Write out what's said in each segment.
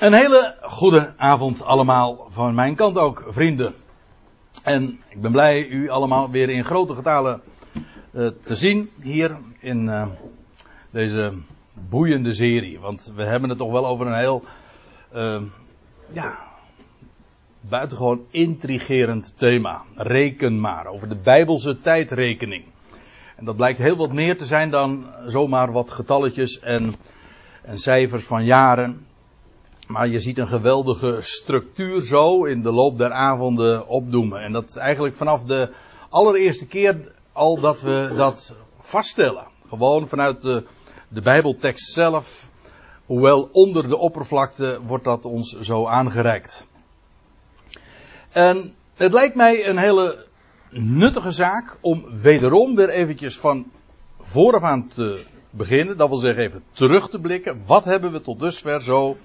Een hele goede avond allemaal van mijn kant ook, vrienden. En ik ben blij u allemaal weer in grote getalen uh, te zien hier in uh, deze boeiende serie. Want we hebben het toch wel over een heel, uh, ja, buitengewoon intrigerend thema. Reken maar, over de Bijbelse tijdrekening. En dat blijkt heel wat meer te zijn dan zomaar wat getalletjes en, en cijfers van jaren. Maar je ziet een geweldige structuur zo in de loop der avonden opdoemen. En dat is eigenlijk vanaf de allereerste keer al dat we dat vaststellen. Gewoon vanuit de, de Bijbeltekst zelf. Hoewel onder de oppervlakte wordt dat ons zo aangereikt. En het lijkt mij een hele nuttige zaak om wederom weer eventjes van vooraf aan te beginnen. Dat wil zeggen even terug te blikken. Wat hebben we tot dusver zo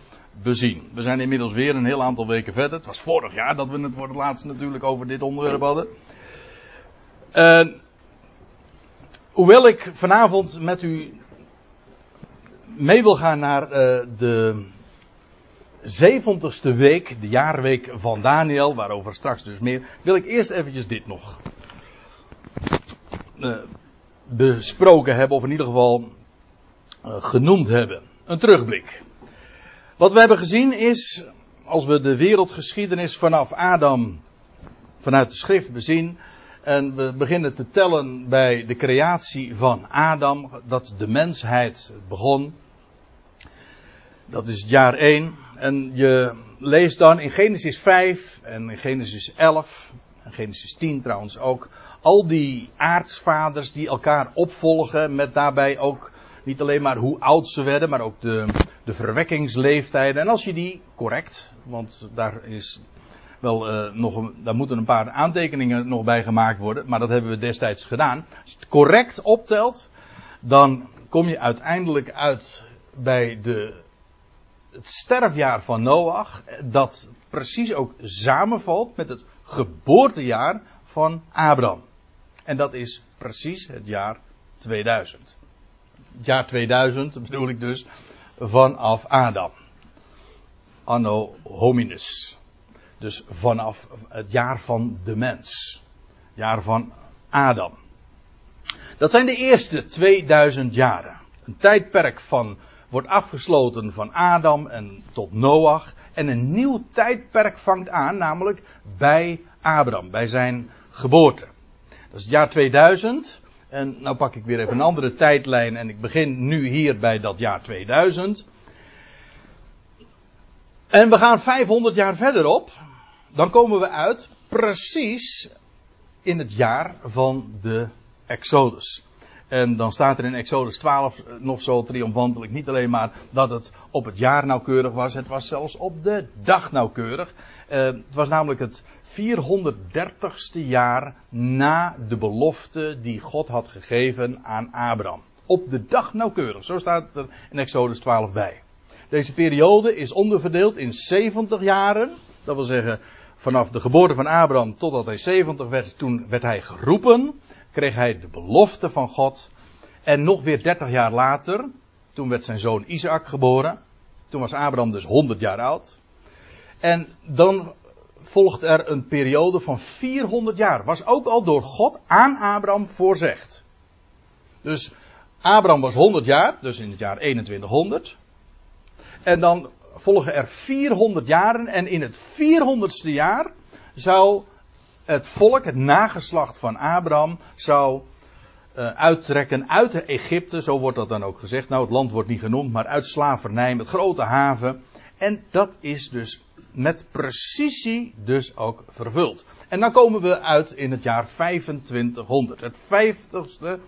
bezien? We zijn inmiddels weer een heel aantal weken verder. Het was vorig jaar dat we het voor het laatst natuurlijk over dit onderwerp hadden. En hoewel ik vanavond met u mee wil gaan naar uh, de zeventigste week, de jaarweek van Daniel, waarover straks dus meer, wil ik eerst eventjes dit nog uh, besproken hebben, of in ieder geval genoemd hebben. Een terugblik. Wat we hebben gezien is, als we de wereldgeschiedenis vanaf Adam vanuit de schrift bezien, en we beginnen te tellen bij de creatie van Adam, dat de mensheid begon. Dat is het jaar 1. En je leest dan in Genesis 5 en in Genesis 11, en Genesis 10 trouwens ook, al die aartsvaders die elkaar opvolgen met daarbij ook niet alleen maar hoe oud ze werden, maar ook de, de verwekkingsleeftijden. En als je die correct, want daar is wel uh, nog een, daar moeten een paar aantekeningen nog bij gemaakt worden, maar dat hebben we destijds gedaan. Als je het correct optelt, dan kom je uiteindelijk uit bij de, het sterfjaar van Noach, dat precies ook samenvalt met het geboortejaar van Abraham. En dat is precies het jaar 2000. Het jaar 2000 bedoel ik dus vanaf Adam. Anno hominis. Dus vanaf het jaar van de mens. Jaar van Adam. Dat zijn de eerste 2000 jaren. Een tijdperk van, wordt afgesloten van Adam en tot Noach. En een nieuw tijdperk vangt aan, namelijk bij Abraham, bij zijn geboorte. Dat is het jaar 2000. En nou pak ik weer even een andere tijdlijn en ik begin nu hier bij dat jaar 2000. En we gaan 500 jaar verderop. Dan komen we uit precies in het jaar van de Exodus. En dan staat er in Exodus 12 nog zo triomfantelijk niet alleen maar dat het op het jaar nauwkeurig was, het was zelfs op de dag nauwkeurig. Uh, het was namelijk het 430ste jaar na de belofte die God had gegeven aan Abraham. Op de dag nauwkeurig, zo staat er in Exodus 12 bij. Deze periode is onderverdeeld in 70 jaren. Dat wil zeggen, vanaf de geboorte van Abraham totdat hij 70 werd, toen werd hij geroepen, kreeg hij de belofte van God. En nog weer 30 jaar later, toen werd zijn zoon Isaac geboren. Toen was Abraham dus 100 jaar oud. En dan volgt er een periode van 400 jaar. Was ook al door God aan Abraham voorzegd. Dus Abraham was 100 jaar, dus in het jaar 2100. En dan volgen er 400 jaren. En in het 400ste jaar zou het volk, het nageslacht van Abraham, zou uh, uittrekken uit Egypte. Zo wordt dat dan ook gezegd. Nou, het land wordt niet genoemd, maar uit slavernij, met grote haven. En dat is dus met precisie dus ook vervuld. En dan komen we uit in het jaar 2500. Het 50ste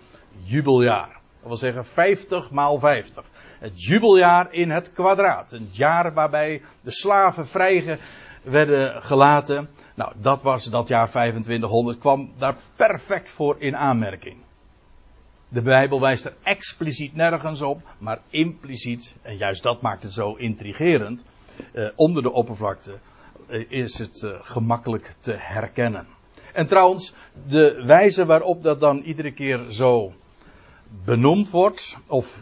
jubeljaar. Dat wil zeggen 50 maal 50. Het jubeljaar in het kwadraat. Een jaar waarbij de slaven vrij werden gelaten. Nou, dat was dat jaar 2500. Kwam daar perfect voor in aanmerking. De Bijbel wijst er expliciet nergens op, maar impliciet, en juist dat maakt het zo intrigerend, eh, onder de oppervlakte eh, is het eh, gemakkelijk te herkennen. En trouwens, de wijze waarop dat dan iedere keer zo benoemd wordt, of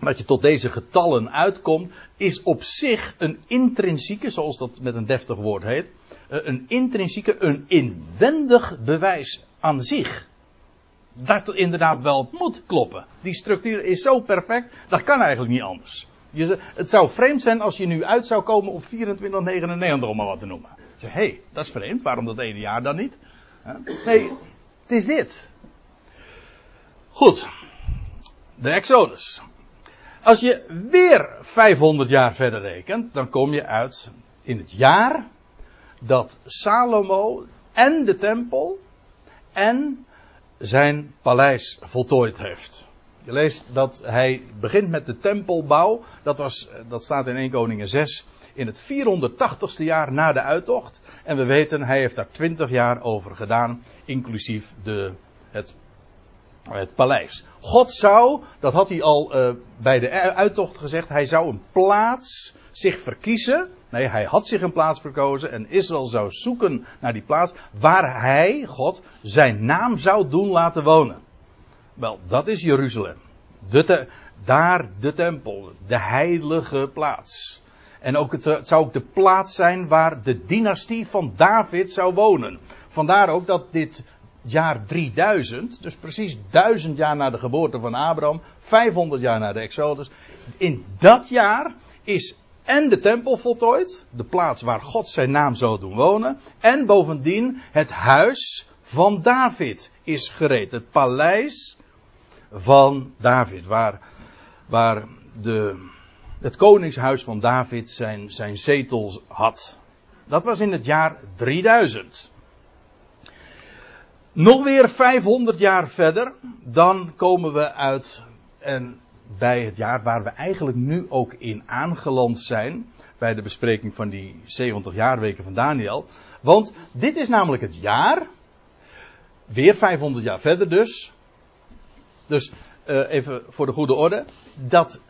dat je tot deze getallen uitkomt, is op zich een intrinsieke, zoals dat met een deftig woord heet, eh, een intrinsieke, een inwendig bewijs aan zich. Dat inderdaad wel moet kloppen. Die structuur is zo perfect, dat kan eigenlijk niet anders. Het zou vreemd zijn als je nu uit zou komen op 24,99 om maar wat te noemen. Zeg, hé, hey, dat is vreemd, waarom dat ene jaar dan niet? Nee, het is dit. Goed, de Exodus. Als je weer 500 jaar verder rekent, dan kom je uit in het jaar dat Salomo en de tempel en zijn paleis voltooid heeft. Je leest dat hij begint met de tempelbouw. Dat, was, dat staat in 1 Koningen 6 in het 480ste jaar na de uittocht. En we weten, hij heeft daar 20 jaar over gedaan, inclusief de, het het paleis. God zou, dat had hij al uh, bij de uittocht gezegd, hij zou een plaats zich verkiezen. Nee, hij had zich een plaats verkozen en Israël zou zoeken naar die plaats waar hij, God, zijn naam zou doen laten wonen. Wel, dat is Jeruzalem. Daar de tempel, de heilige plaats. En ook het, het zou ook de plaats zijn waar de dynastie van David zou wonen. Vandaar ook dat dit jaar 3000, dus precies 1000 jaar na de geboorte van Abraham, 500 jaar na de Exodus. In dat jaar is en de tempel voltooid, de plaats waar God zijn naam zou doen wonen, en bovendien het huis van David is gereed. Het paleis van David, waar, waar de, het koningshuis van David zijn, zijn zetels had. Dat was in het jaar 3000. Nog weer 500 jaar verder, dan komen we uit en bij het jaar waar we eigenlijk nu ook in aangeland zijn, bij de bespreking van die 70 jaarweken van Daniel. Want dit is namelijk het jaar, weer 500 jaar verder dus. Dus uh, even voor de goede orde, dat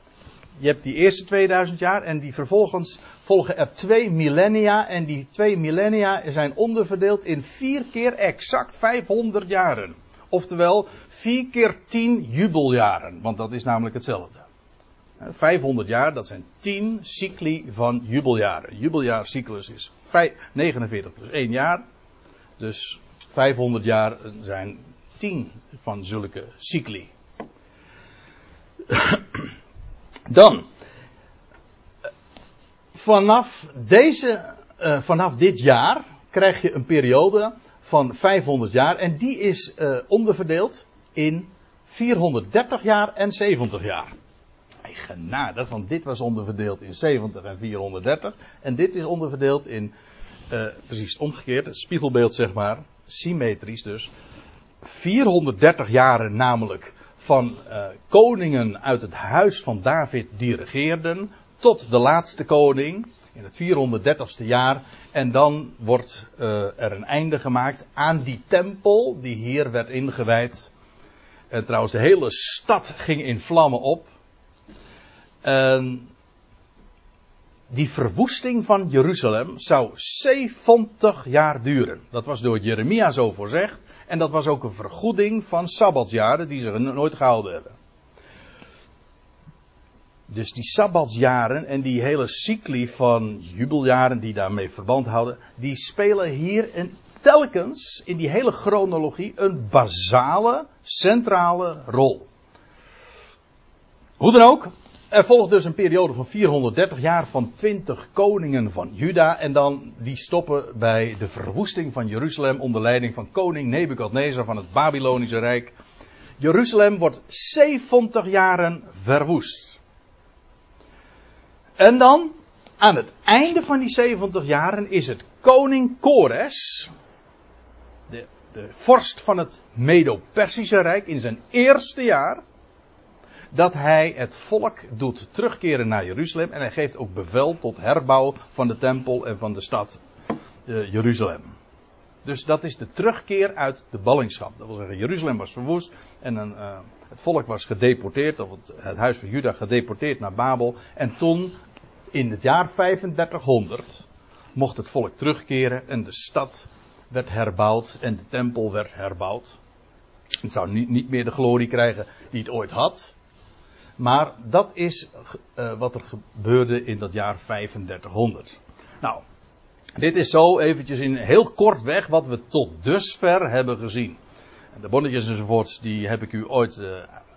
je hebt die eerste 2000 jaar en die vervolgens volgen er twee millennia. En die twee millennia zijn onderverdeeld in vier keer exact 500 jaren. Oftewel vier keer 10 jubeljaren, want dat is namelijk hetzelfde. 500 jaar, dat zijn 10 cycli van jubeljaren. Jubeljaarcyclus is 49 plus 1 jaar. Dus 500 jaar zijn 10 van zulke cycli. Dan, vanaf, deze, uh, vanaf dit jaar krijg je een periode van 500 jaar en die is uh, onderverdeeld in 430 jaar en 70 jaar. Eigenaardig, want dit was onderverdeeld in 70 en 430 en dit is onderverdeeld in, uh, precies omgekeerd, spiegelbeeld zeg maar, symmetrisch dus, 430 jaren namelijk van uh, koningen uit het huis van David die regeerden, tot de laatste koning in het 430ste jaar. En dan wordt uh, er een einde gemaakt aan die tempel die hier werd ingewijd. En trouwens, de hele stad ging in vlammen op. En die verwoesting van Jeruzalem zou 70 jaar duren. Dat was door Jeremia zo voorzegd. En dat was ook een vergoeding van sabbatsjaren die ze nooit gehouden hebben. Dus die sabbatsjaren en die hele cycli van jubeljaren die daarmee verband houden, die spelen hier telkens in die hele chronologie een basale, centrale rol. Hoe dan ook, er volgt dus een periode van 430 jaar van 20 koningen van Juda. En dan die stoppen bij de verwoesting van Jeruzalem onder leiding van koning Nebukadnezar van het Babylonische Rijk. Jeruzalem wordt 70 jaren verwoest. En dan, aan het einde van die 70 jaren, is het koning Kores, de, de vorst van het Medo-Persische Rijk, in zijn eerste jaar dat hij het volk doet terugkeren naar Jeruzalem. En hij geeft ook bevel tot herbouw van de tempel en van de stad uh, Jeruzalem. Dus dat is de terugkeer uit de ballingschap. Dat wil zeggen, Jeruzalem was verwoest en een, uh, het volk was gedeporteerd, of het, het, huis van Juda gedeporteerd naar Babel. En toen, in het jaar 3500, mocht het volk terugkeren en de stad werd herbouwd en de tempel werd herbouwd. Het zou niet, niet meer de glorie krijgen die het ooit had. Maar dat is uh, wat er gebeurde in dat jaar 3500. Nou, dit is zo eventjes in heel kort weg wat we tot dusver hebben gezien. De bonnetjes enzovoorts, die heb ik u ooit uh,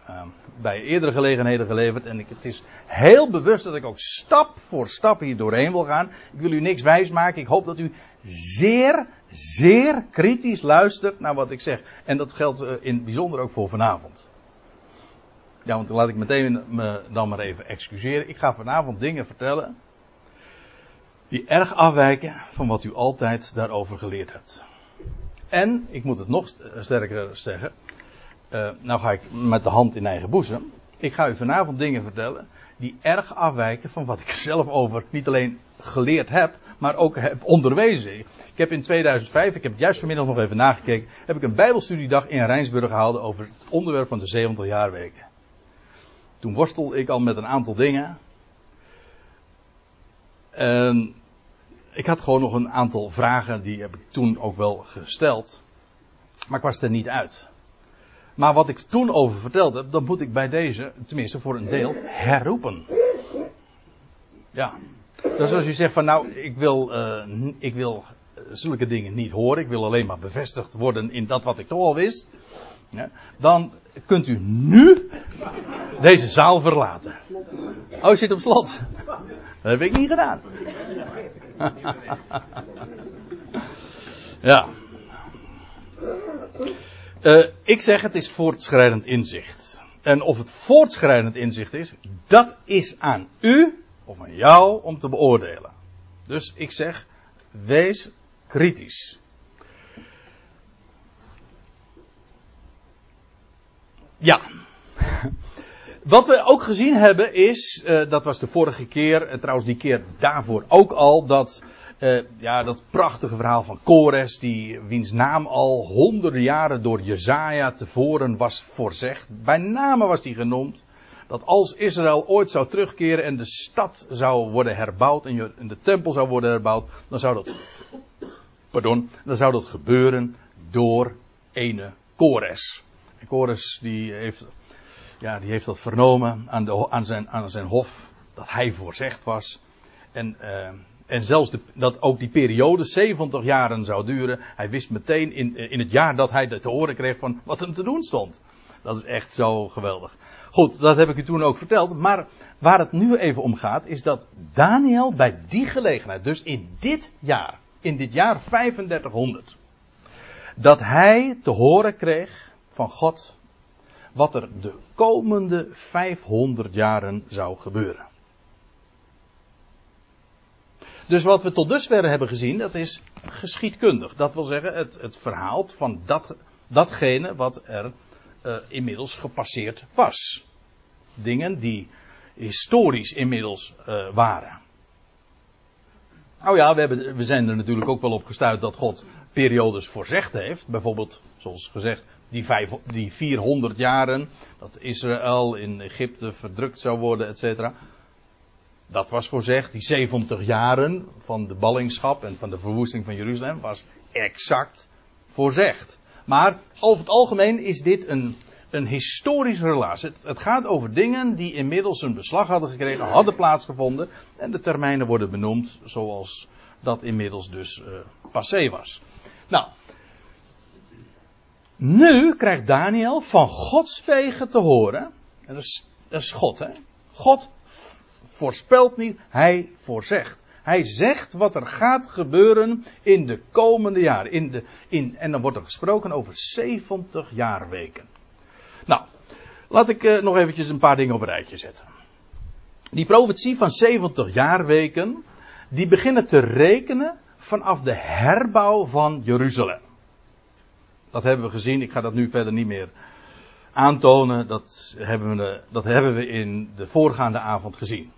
uh, bij eerdere gelegenheden geleverd. En ik, het is heel bewust dat ik ook stap voor stap hier doorheen wil gaan. Ik wil u niks wijs maken. Ik hoop dat u zeer, zeer kritisch luistert naar wat ik zeg. En dat geldt uh, in bijzonder ook voor vanavond. Ja, want laat ik meteen me dan maar even excuseren. Ik ga vanavond dingen vertellen die erg afwijken van wat u altijd daarover geleerd hebt. En, ik moet het nog sterker zeggen, uh, nou ga ik met de hand in eigen boezem. Ik ga u vanavond dingen vertellen die erg afwijken van wat ik zelf over niet alleen geleerd heb, maar ook heb onderwezen. Ik heb in 2005, ik heb het juist vanmiddag nog even nagekeken, heb ik een bijbelstudiedag in Rijnsburg gehouden over het onderwerp van de 70 jaarweken. Toen worstelde ik al met een aantal dingen. En ik had gewoon nog een aantal vragen, die heb ik toen ook wel gesteld. Maar ik was er niet uit. Maar wat ik toen over vertelde, dat moet ik bij deze, tenminste voor een deel, herroepen. Ja. Dus als u zegt van nou, ik wil, uh, ik wil zulke dingen niet horen, ik wil alleen maar bevestigd worden in dat wat ik toch al wist. Ja, dan kunt u nu deze zaal verlaten. Oh, zit op slot. Dat heb ik niet gedaan. ja. Uh, ik zeg het is voortschrijdend inzicht. En of het voortschrijdend inzicht is, dat is aan u of aan jou om te beoordelen. Dus ik zeg, wees kritisch. Ja. Wat we ook gezien hebben is, uh, dat was de vorige keer, uh, trouwens die keer daarvoor ook al, dat, uh, ja, dat prachtige verhaal van Kores, die, wiens naam al honderden jaren door Jezaja tevoren was voorzegd. Bij name was die genoemd. Dat als Israël ooit zou terugkeren en de stad zou worden herbouwd en de tempel zou worden herbouwd, dan zou dat, pardon, dan zou dat gebeuren door ene Kores. En die heeft ja, die heeft dat vernomen aan, de, aan, zijn, aan zijn hof, dat hij voorzegd was. En, uh, en zelfs dat ook die periode 70 jaren zou duren. Hij wist meteen in, in het jaar dat hij te horen kreeg van wat hem te doen stond. Dat is echt zo geweldig. Goed, dat heb ik u toen ook verteld. Maar waar het nu even om gaat, is dat Daniel bij die gelegenheid, dus in dit jaar, in dit jaar 3500, dat hij te horen kreeg van God wat er de komende 500 jaren zou gebeuren. Dus wat we tot dusver hebben gezien, dat is geschiedkundig. Dat wil zeggen, het, het verhaal van dat, datgene wat er uh, inmiddels gepasseerd was. Dingen die historisch inmiddels uh, waren. Nou ja, we, hebben, we zijn er natuurlijk ook wel op gestuurd dat God periodes voorzegd heeft. Bijvoorbeeld, zoals gezegd, die, die 400 jaren dat Israël in Egypte verdrukt zou worden, et cetera. Dat was voorzegd. Die 70 jaren van de ballingschap en van de verwoesting van Jeruzalem was exact voorzegd. Maar over het algemeen is dit een, een historische relatie. Het, het, gaat over dingen die inmiddels een beslag hadden gekregen, hadden plaatsgevonden. En de termijnen worden benoemd zoals dat inmiddels dus uh, passé was. Nou, nu krijgt Daniel van Gods wegen te horen. En dat is, dat is God, hè? God voorspelt niet, hij voorzegt. Hij zegt wat er gaat gebeuren in de komende jaren. In de, in, en dan wordt er gesproken over 70 jaarweken. Nou, laat ik uh, nog eventjes een paar dingen op een rijtje zetten. Die profetie van 70 jaarweken, die beginnen te rekenen vanaf de herbouw van Jeruzalem. Dat hebben we gezien. Ik ga dat nu verder niet meer aantonen. Dat hebben we, dat hebben we in de voorgaande avond gezien.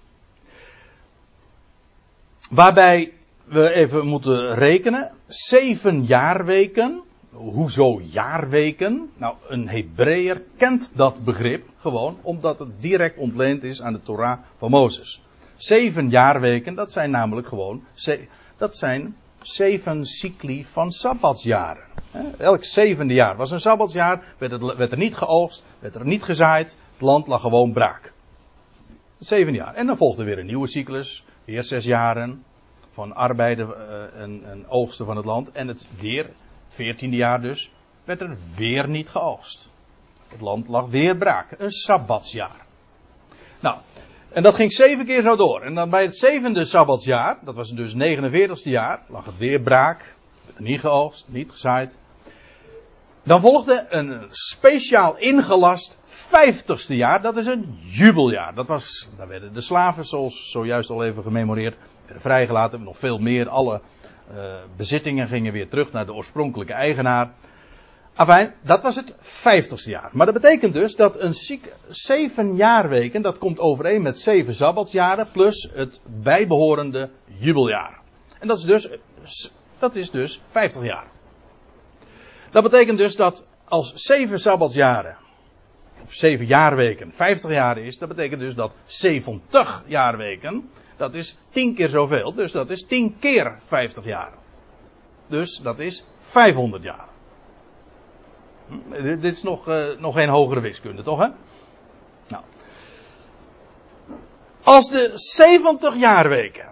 Waarbij we even moeten rekenen. Zeven jaarweken. Hoezo jaarweken? Nou, een Hebreeër kent dat begrip gewoon, omdat het direct ontleend is aan de Torah van Mozes. Zeven jaarweken, dat zijn namelijk gewoon, dat zijn zeven cycli van sabbatsjaren. Elk zevende jaar was een sabbatsjaar, werd, het, werd er niet geoogst, werd er niet gezaaid, het land lag gewoon braak. Zeven jaar. En dan volgde weer een nieuwe cyclus. Weer zes jaren. Van arbeiden en, en, oogsten van het land. En het weer, het veertiende jaar dus, werd er weer niet geoogst. Het land lag weer braak. Een sabbatsjaar. Nou, en dat ging zeven keer zo door. En dan bij het zevende sabbatsjaar, dat was dus het 49ste jaar, lag het weer braak. Werd niet geoogst, niet gezaaid. Dan volgde een speciaal ingelast vijftigste jaar, dat is een jubeljaar. Dat was, daar werden de slaven, zoals zojuist al even gememoreerd, vrijgelaten. Nog veel meer, alle uh, bezittingen gingen weer terug naar de oorspronkelijke eigenaar. Afijn, dat was het vijftigste jaar. Maar dat betekent dus dat een ziek, zeven jaarweken, dat komt overeen met zeven sabbatsjaren, plus het bijbehorende jubeljaar. En dat is dus, dat is dus vijftig jaar. Dat betekent dus dat als zeven sabbatsjaren, of zeven jaarweken, vijftig jaar is, dat betekent dus dat 70 jaarweken, dat is tien keer zoveel, dus dat is tien keer vijftig jaar. Dus dat is 500 jaar. Dit is nog, uh, nog geen hogere wiskunde, toch hè? Nou. Als de 70 jaarweken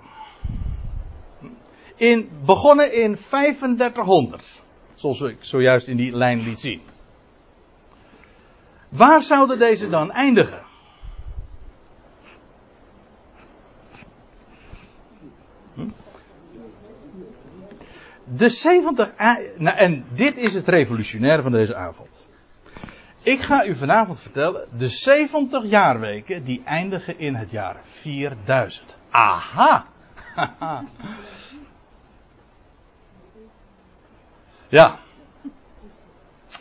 in, begonnen in 3500 Zoals ik zojuist in die lijn liet zien. Waar zouden deze dan eindigen? De 70. Nou, en dit is het revolutionaire van deze avond. Ik ga u vanavond vertellen. De 70 jaarweken die eindigen in het jaar 4000. Aha! Ja.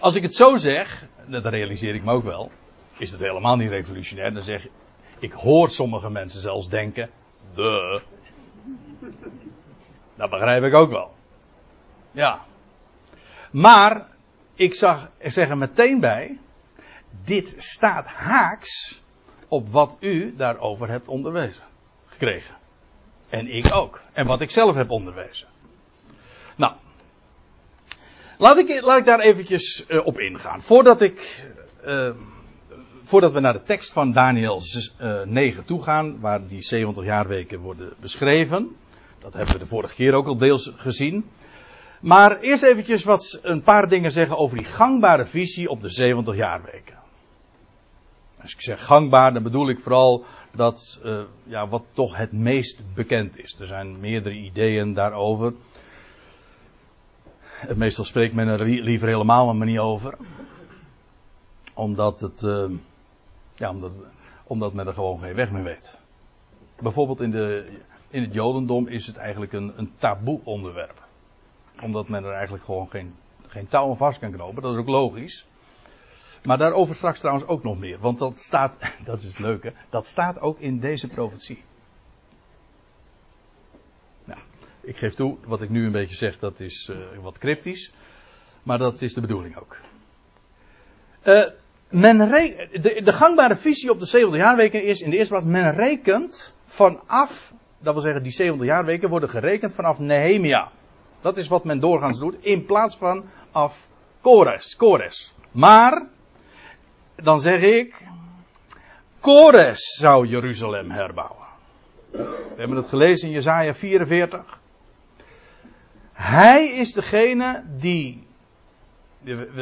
Als ik het zo zeg, dat realiseer ik me ook wel, is het helemaal niet revolutionair. Dan zeg ik, ik hoor sommige mensen zelfs denken, de. Dat begrijp ik ook wel. Ja. Maar, ik, zag, ik zeg er meteen bij, dit staat haaks op wat u daarover hebt onderwezen. Gekregen. En ik ook. En wat ik zelf heb onderwezen. Nou, Laat ik, laat daar eventjes uh, op ingaan. Voordat ik, uh, voordat we naar de tekst van Daniel uh, 9 toe gaan, waar die 70 jaarweken worden beschreven. Dat hebben we de vorige keer ook al deels gezien. Maar eerst eventjes wat, een paar dingen zeggen over die gangbare visie op de 70 jaarweken. Als ik zeg gangbaar, dan bedoel ik vooral dat, uh, ja, wat toch het meest bekend is. Er zijn meerdere ideeën daarover. Meestal spreekt men er liever helemaal maar niet over. Omdat het, uh, ja, omdat, omdat men er gewoon geen weg meer weet. Bijvoorbeeld in, de, in het Jodendom is het eigenlijk een, een taboe onderwerp. Omdat men er eigenlijk gewoon geen, geen touw aan vast kan knopen. Dat is ook logisch. Maar daarover straks trouwens ook nog meer. Want dat staat, dat is het leuke, dat staat ook in deze profetie. ik geef toe, wat ik nu een beetje zeg, dat is uh, wat cryptisch. Maar dat is de bedoeling ook. Uh, men de, de, gangbare visie op de 70 jaarweken is in de eerste plaats, men rekent vanaf, dat wil zeggen die 70 jaarweken worden gerekend vanaf Nehemia. Dat is wat men doorgaans doet, in plaats van af Kores. Kores. Maar, dan zeg ik, Kores zou Jeruzalem herbouwen. We hebben het gelezen in Jesaja 44. Hij is degene die.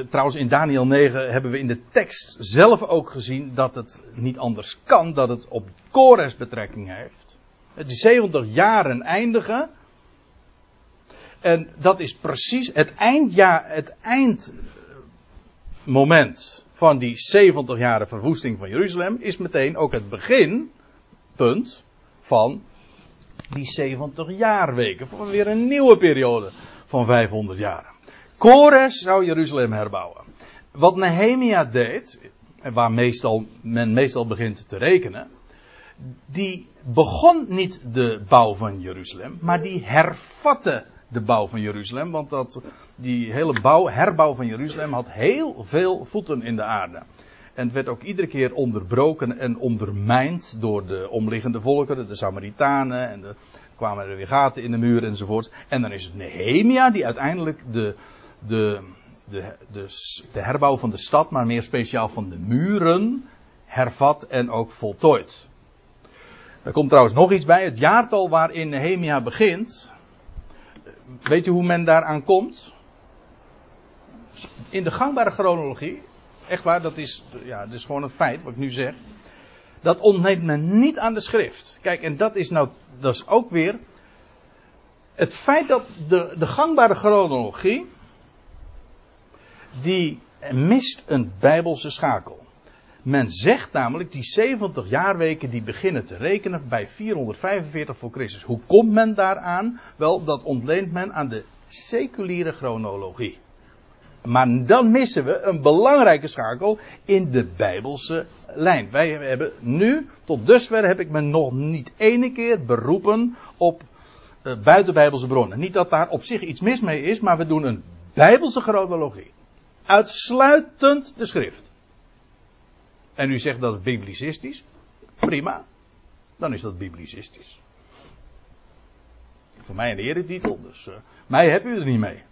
Trouwens, in Daniel 9 hebben we in de tekst zelf ook gezien dat het niet anders kan, dat het op Kores betrekking heeft. Die 70 jaren eindigen. En dat is precies het eindjaar, het eindmoment van die 70 jaren verwoesting van Jeruzalem, is meteen ook het beginpunt van die 70 jaarweken. Voor weer een nieuwe periode van 500 jaar. Kores zou Jeruzalem herbouwen. Wat Nehemia deed, waar meestal, men meestal begint te rekenen, die begon niet de bouw van Jeruzalem, maar die hervatte de bouw van Jeruzalem. Want dat, die hele bouw, herbouw van Jeruzalem had heel veel voeten in de aarde. En het werd ook iedere keer onderbroken en ondermijnd door de omliggende volkeren, de Samaritanen. En er kwamen er weer gaten in de muur enzovoort. En dan is het Nehemia die uiteindelijk de, de, de, de, de herbouw van de stad, maar meer speciaal van de muren, hervat en ook voltooid. Er komt trouwens nog iets bij. Het jaartal waarin Nehemia begint. Weet u hoe men daaraan komt? In de gangbare chronologie. Echt waar, dat is, ja, dat is gewoon een feit wat ik nu zeg. Dat ontneemt men niet aan de schrift. Kijk, en dat is nou, dat is ook weer. Het feit dat de, de gangbare chronologie. Die mist een bijbelse schakel. Men zegt namelijk die 70 jaarweken die beginnen te rekenen bij 445 voor Christus. Hoe komt men daaraan? Wel, dat ontleent men aan de seculiere chronologie. Maar dan missen we een belangrijke schakel in de Bijbelse lijn. Wij hebben nu, tot dusver heb ik me nog niet ene keer beroepen op uh, buitenbijbelse bronnen. Niet dat daar op zich iets mis mee is, maar we doen een Bijbelse chronologie. Uitsluitend de schrift. En u zegt dat het biblicistisch. Prima. Dan is dat biblicistisch. Voor mij een eretitel, dus uh, mij heb u er niet mee.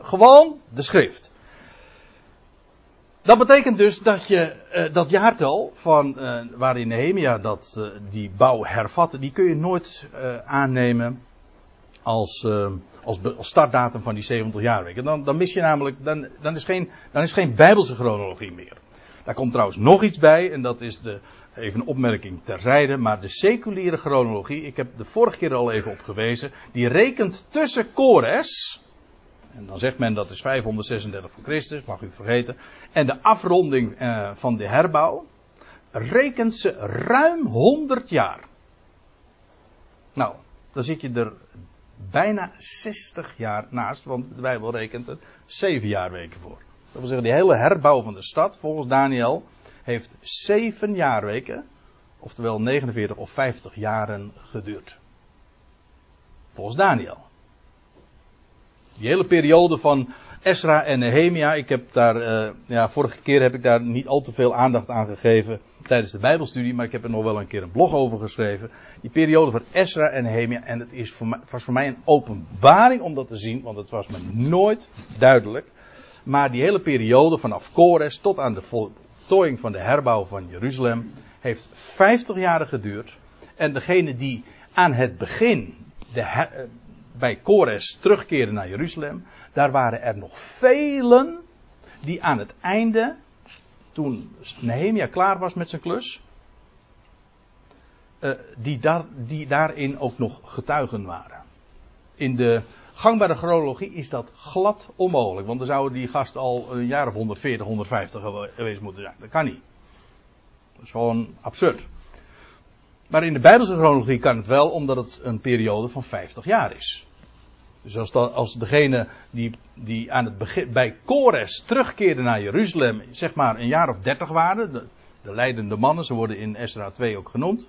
Gewoon de schrift. Dat betekent dus dat je uh, dat jaartal van uh, waarin Nehemia dat, die bouw hervatte, die kun je nooit aannemen als, als, als, startdatum van die 70 jaarweken. Dan, dan mis je namelijk, dan, dan, is geen, dan is geen bijbelse chronologie meer. Daar komt trouwens nog iets bij, en dat is de, even een opmerking terzijde, maar de seculiere chronologie, ik heb de vorige keer al even op gewezen, die rekent tussen Kores, en dan zegt men dat is 536 voor Christus, mag u vergeten, en de afronding eh, van de herbouw, rekent ze ruim 100 jaar. Nou, dan zit je er bijna 60 jaar naast, want de Bijbel rekent er 7 jaar weken voor. Dat wil zeggen, die hele herbouw van de stad, volgens Daniel, heeft zeven jaarweken, oftewel 49 of 50 jaren geduurd. Volgens Daniel. Die hele periode van Esra en Nehemia, ik heb daar, uh, ja, vorige keer heb ik daar niet al te veel aandacht aan gegeven tijdens de Bijbelstudie, maar ik heb er nog wel een keer een blog over geschreven. Die periode van Esra en Nehemia, en het, is het was voor mij een openbaring om dat te zien, want het was me nooit duidelijk. Maar die hele periode vanaf Kores tot aan de voltooiing van de herbouw van Jeruzalem heeft 50 jaar geduurd. En degene die aan het begin de her, bij Kores terugkeerden naar Jeruzalem, daar waren er nog velen die aan het einde, toen Nehemia klaar was met zijn klus, uh, die, daar, die daarin ook nog getuigen waren. In de gangbare chronologie is dat glad onmogelijk. Want dan zouden die gasten al een jaar of 140, 150 geweest moeten zijn. Dat kan niet. Dat is gewoon absurd. Maar in de Bijbelse chronologie kan het wel, omdat het een periode van 50 jaar is. Dus als, als degene die, die aan het begin, bij Kores terugkeerde naar Jeruzalem, zeg maar een jaar of 30 waren, de, de leidende mannen, ze worden in Esra 2 ook genoemd,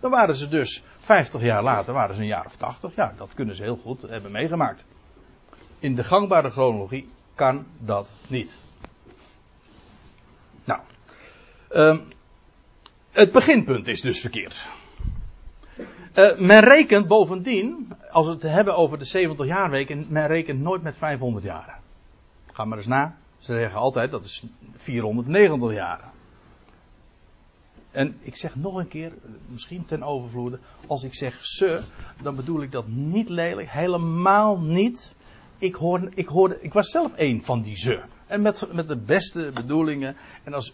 dan waren ze dus 50 jaar later, waren ze een jaar of 80. Ja, dat kunnen ze heel goed hebben meegemaakt. In de gangbare chronologie kan dat niet. Nou, um, het beginpunt is dus verkeerd. Uh, men rekent bovendien, als we het hebben over de 70 jaarweken, men rekent nooit met 500 jaren. Ga maar eens na. Ze zeggen altijd dat is 490 jaren. En ik zeg nog een keer, misschien ten overvloede, als ik zeg ze, dan bedoel ik dat niet lelijk, helemaal niet. Ik, hoor, ik, hoorde, ik was zelf een van die ze. En met, met de beste bedoelingen. En als.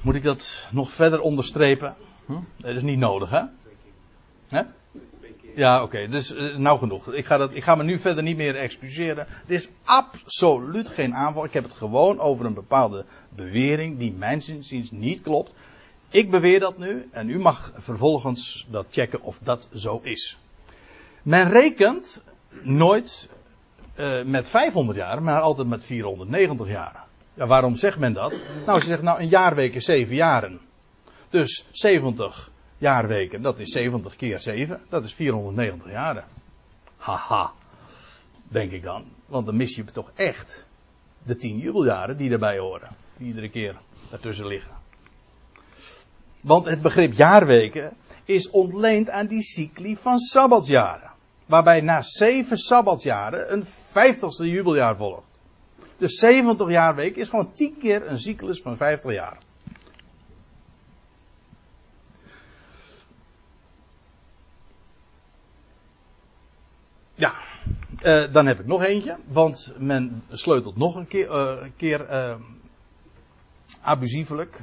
Moet ik dat nog verder onderstrepen? Hm? Dat is niet nodig, hè? hè? Ja, oké. Dus uh, nou genoeg. Ik ga, dat, ik ga me nu verder niet meer excuseren. Er is absoluut geen aanval. Ik heb het gewoon over een bepaalde bewering die mijn zinziens niet klopt. Ik beweer dat nu en u mag vervolgens dat checken of dat zo is. Men rekent nooit uh, met 500 jaar, maar altijd met 490 jaar. Ja, waarom zegt men dat? Nou, ze zeggen nou een jaarweek is 7 jaren. Dus 70 jaarweken, dat is 70 keer 7, dat is 490 jaren. Haha, denk ik dan. Want dan mis je toch echt de 10 jubeljaren die erbij horen. Die iedere keer ertussen liggen. Want het begrip jaarweken is ontleend aan die cycli van sabbatsjaren. Waarbij na 7 sabbatsjaren een 50ste jubeljaar volgt. Dus 70 jaarweken is gewoon 10 keer een cyclus van 50 jaar. Ja, uh, dan heb ik nog eentje. Want men sleutelt nog een keer, uh, keer uh, abusievelijk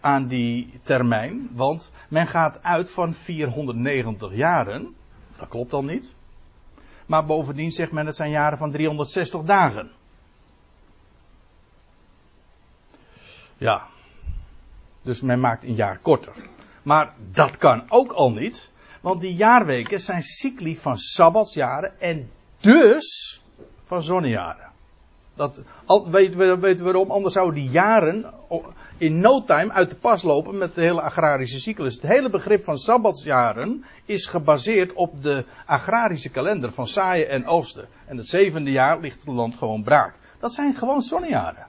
aan die termijn. Want men gaat uit van 490 jaren. Dat klopt dan niet. Maar bovendien zegt men het zijn jaren van 360 dagen. Ja. Dus men maakt een jaar korter. Maar dat kan ook al niet. Want die jaarweken zijn cycli van sabbatsjaren en dus van zonnejaren. Dat, weten, we, weten we waarom? Anders zouden die jaren in no time uit de pas lopen met de hele agrarische cyclus. Het hele begrip van sabbatsjaren is gebaseerd op de agrarische kalender van saaien en oosten. En het zevende jaar ligt het land gewoon braak. Dat zijn gewoon zonnejaren.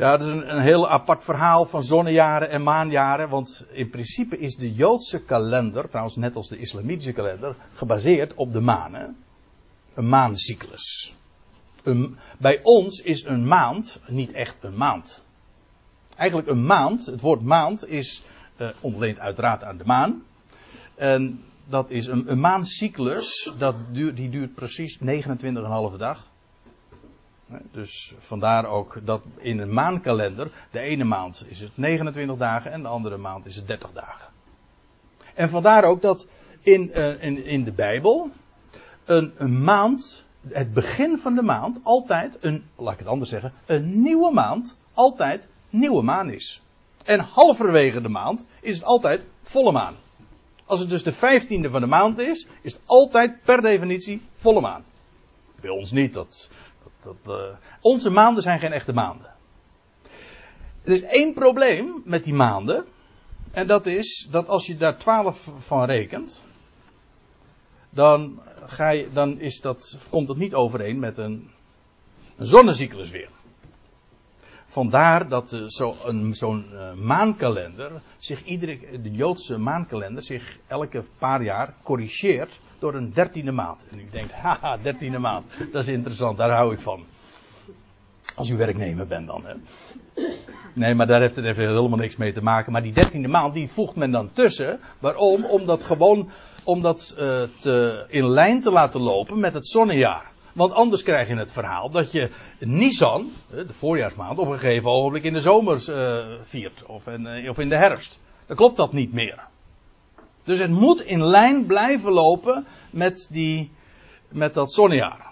Ja, dat is een, heel apart verhaal van zonnejaren en maanjaren. Want in principe is de Joodse kalender, trouwens net als de islamitische kalender, gebaseerd op de manen. Een maancyclus. Bij ons is een maand niet echt een maand. Eigenlijk een maand, het woord maand is uh, ontleend uiteraard aan de maan. En dat is een, een maancyclus, dat duurt, die duurt precies 29,5 dag. Dus vandaar ook dat in een maankalender, de ene maand is het 29 dagen en de andere maand is het 30 dagen. En vandaar ook dat in, uh, in, in de Bijbel een, een maand, het begin van de maand, altijd een, laat ik het anders zeggen, een nieuwe maand, altijd nieuwe maan is. En halverwege de maand is het altijd volle maan. Als het dus de vijftiende van de maand is, is het altijd per definitie volle maan. Bij ons niet, dat, dat, uh, onze maanden zijn geen echte maanden. Er is één probleem met die maanden. En dat is dat als je daar twaalf van rekent. Dan, ga je, dan is dat, komt dat niet overeen met een, een zonnecyclus weer. Vandaar dat uh, zo'n zo uh, maankalender zich iedere, de Joodse maankalender zich elke paar jaar corrigeert door een dertiende maand. En u denkt, haha, dertiende maand, dat is interessant, daar hou ik van. Als u werknemer bent dan. Hè. Nee, maar daar heeft het even helemaal niks mee te maken. Maar die dertiende maand, die voegt men dan tussen. Waarom? Om dat gewoon, om dat uh, te, in lijn te laten lopen met het zonnejaar. Want anders krijg je het verhaal dat je Nisan, de voorjaarsmaand, op een gegeven ogenblik in de zomer uh, viert. Of in, of in de herfst. Dan klopt dat niet meer. Dus het moet in lijn blijven lopen met, die, met dat zonnejaar.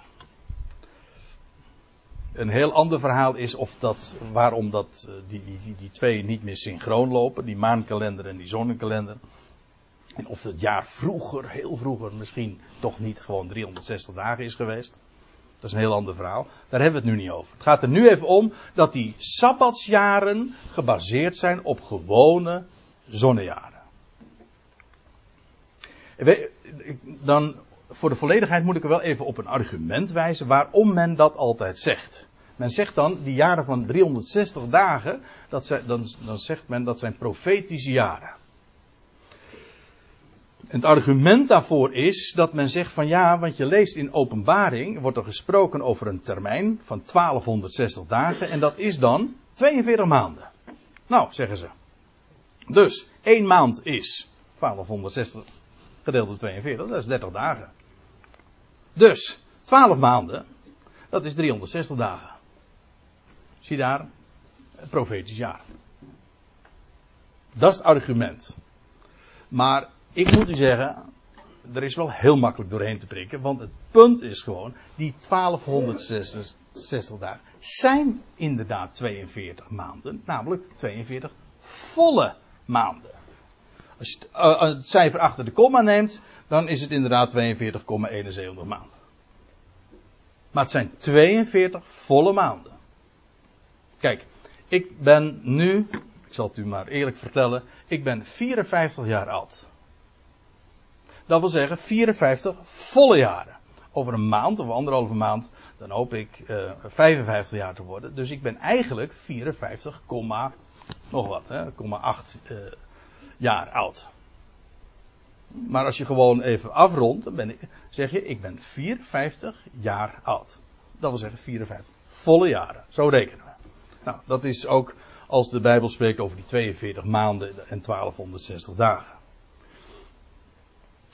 Een heel ander verhaal is of dat, waarom dat, die, die, die twee niet meer synchroon lopen, die maankalender en die zonnekalender. En of het jaar vroeger, heel vroeger, misschien toch niet gewoon 360 dagen is geweest. Dat is een heel ander verhaal. Daar hebben we het nu niet over. Het gaat er nu even om dat die sabbatsjaren gebaseerd zijn op gewone zonnejaren. Dan, voor de volledigheid moet ik er wel even op een argument wijzen waarom men dat altijd zegt. Men zegt dan, die jaren van 360 dagen, dat zijn, dan, dan zegt men dat zijn profetische jaren. Het argument daarvoor is dat men zegt van ja, want je leest in openbaring, wordt er gesproken over een termijn van 1260 dagen en dat is dan 42 maanden. Nou, zeggen ze. Dus, één maand is 1260 gedeeld door 42, dat is 30 dagen. Dus, 12 maanden, dat is 360 dagen. Zie daar, een profetisch jaar. Dat is het argument. Maar ik moet u zeggen, er is wel heel makkelijk doorheen te prikken, want het punt is gewoon, die 1260 dagen zijn inderdaad 42 maanden, namelijk 42 volle maanden. Als je het, uh, het cijfer achter de komma neemt, dan is het inderdaad 42,71 maanden. Maar het zijn 42 volle maanden. Kijk, ik ben nu, ik zal het u maar eerlijk vertellen, ik ben 54 jaar oud. Dat wil zeggen 54 volle jaren. Over een maand of anderhalve maand, dan hoop ik uh, 55 jaar te worden. Dus ik ben eigenlijk 54, nog wat, hè, 8 uh, jaar oud. Maar als je gewoon even afrondt, dan ben ik, zeg je, ik ben 54 jaar oud. Dat wil zeggen 54 volle jaren. Zo rekenen we. Nou, dat is ook als de Bijbel spreekt over die 42 maanden en 1260 dagen.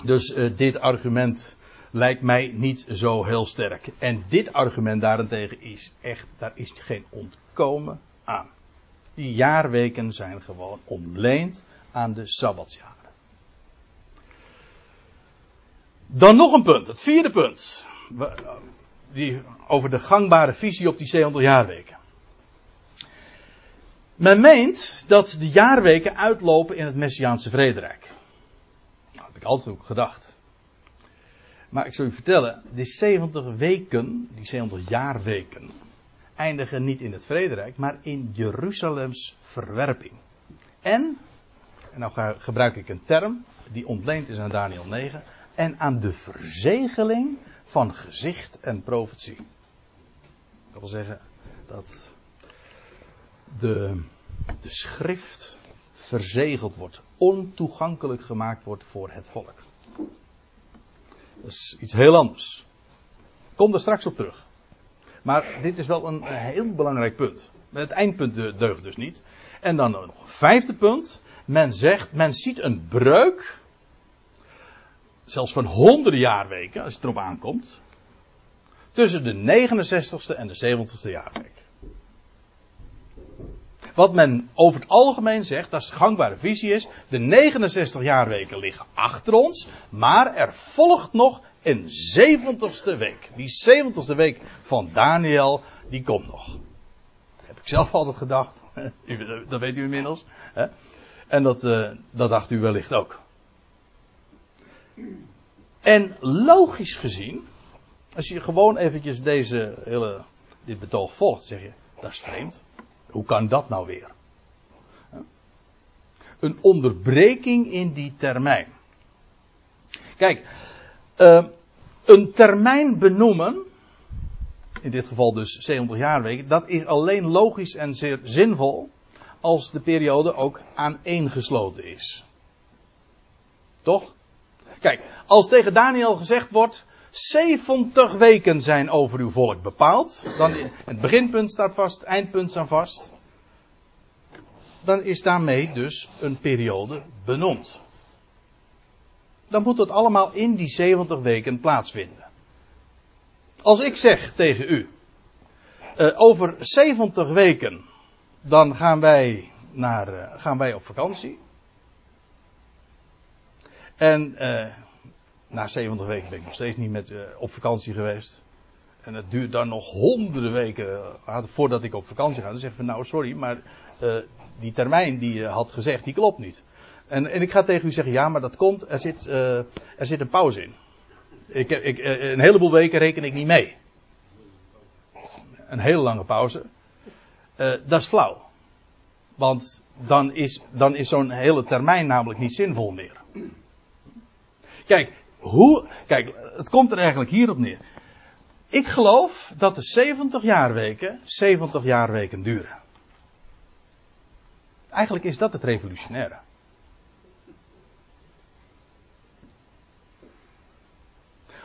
Dus uh, dit argument lijkt mij niet zo heel sterk. En dit argument daarentegen is echt, daar is geen ontkomen aan. Die jaarweken zijn gewoon ontleend aan de Sabbatsjaren. Dan nog een punt, het vierde punt. Die, over de gangbare visie op die 700 jaarweken. Men meent dat de jaarweken uitlopen in het Messiaanse vrederijk. Heb ik altijd ook gedacht. Maar ik zal u vertellen, die 70 weken, die 70 jaarweken, eindigen niet in het vrederijk, maar in Jeruzalems verwerping. En, en nou gebruik ik een term die ontleend is aan Daniel 9, en aan de verzegeling van gezicht en profetie. Dat wil zeggen dat de, de schrift verzegeld wordt, ontoegankelijk gemaakt wordt voor het volk. Dat is iets heel anders. Kom er straks op terug. Maar dit is wel een heel belangrijk punt. Het eindpunt deugt dus niet. En dan nog een vijfde punt. Men zegt, men ziet een breuk. Zelfs van honderden jaarweken, als het erop aankomt. Tussen de 69ste en de 70ste jaarweek. Wat men over het algemeen zegt, dat is de gangbare visie is, de 69 jaarweken liggen achter ons, maar er volgt nog een 70ste week. Die 70ste week van Daniel, die komt nog. Heb ik zelf altijd gedacht. dat weet u inmiddels. En dat, uh, dat dacht u wellicht ook. En logisch gezien, als je gewoon eventjes deze hele, dit betoog volgt, zeg je, dat is vreemd. Hoe kan dat nou weer? Een onderbreking in die termijn. Kijk, uh, een termijn benoemen, in dit geval dus 70 jaarweken, dat is alleen logisch en zeer zinvol als de periode ook aaneengesloten is. Toch? Kijk, als tegen Daniel gezegd wordt, 70 weken zijn over uw volk bepaald. Dan, het beginpunt staat vast, het eindpunt staat vast. Dan is daarmee dus een periode benoemd. Dan moet het allemaal in die 70 weken plaatsvinden. Als ik zeg tegen u, uh, over 70 weken, dan gaan wij, naar, uh, gaan wij op vakantie. En uh, na 70 weken ben ik nog steeds niet met, uh, op vakantie geweest. En het duurt dan nog honderden weken uh, voordat ik op vakantie ga. Dan zeggen we nou sorry, maar uh, die termijn die je had gezegd, die klopt niet. En, en ik ga tegen u zeggen, ja, maar dat komt, er zit, er zit een pauze in. Ik, ik, een heleboel weken reken ik niet mee. Een hele lange pauze. dat is flauw. Want dan is, dan is zo'n hele termijn namelijk niet zinvol meer. Kijk, hoe, kijk, het komt er eigenlijk hierop neer. Ik geloof dat de 70 jaarweken 70 jaarweken duren. Eigenlijk is dat het revolutionaire.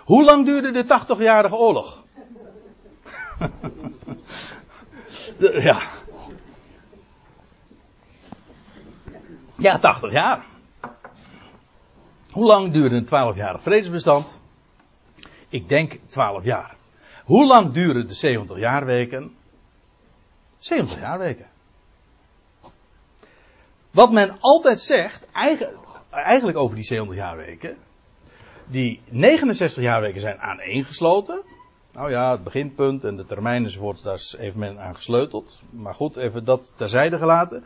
Hoe lang duurde de 80-jarige oorlog? ja. Ja, 80 jaar. Hoe lang duurde een 12-jarig vredesbestand? Ik denk 12 jaar. Hoe lang duren de 70 jaarweken? 70 jaarweken. Wat men altijd zegt, eigenlijk over die 70 jaarweken, die 69 jaarweken zijn aaneengesloten. Nou ja, het beginpunt en de termijn enzovoort, daar even men aan gesleuteld. Maar goed, even dat terzijde gelaten.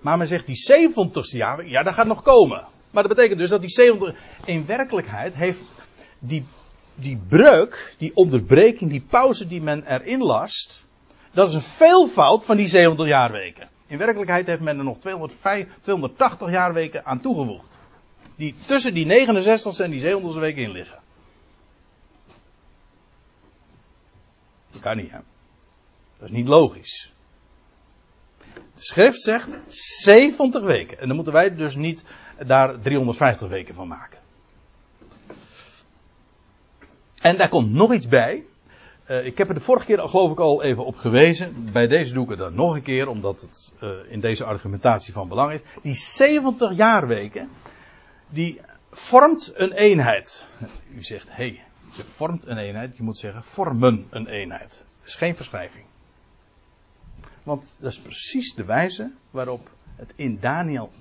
Maar men zegt die 70ste jaar, ja, dat gaat nog komen. Maar dat betekent dus dat die 70. In werkelijkheid heeft die, die breuk, die onderbreking, die pauze die men erin last. Dat is een veelvoud van die 700 jaarweken. In werkelijkheid heeft men er nog 205, 280 jaarweken aan toegevoegd. Die tussen die 69 en die 700 weken in liggen. Dat kan niet, hè? Dat is niet logisch. De schrift zegt 70 weken. En dan moeten wij dus niet daar 350 weken van maken. En daar komt nog iets bij. Uh, ik heb er de vorige keer geloof ik al even op gewezen. Bij deze doe ik het dan nog een keer, omdat het uh, in deze argumentatie van belang is. Die 70 jaarweken, die vormt een eenheid. U zegt, hé, hey, je vormt een eenheid. Je moet zeggen, vormen een eenheid. Dat is geen verschrijving. Want dat is precies de wijze waarop het in Daniel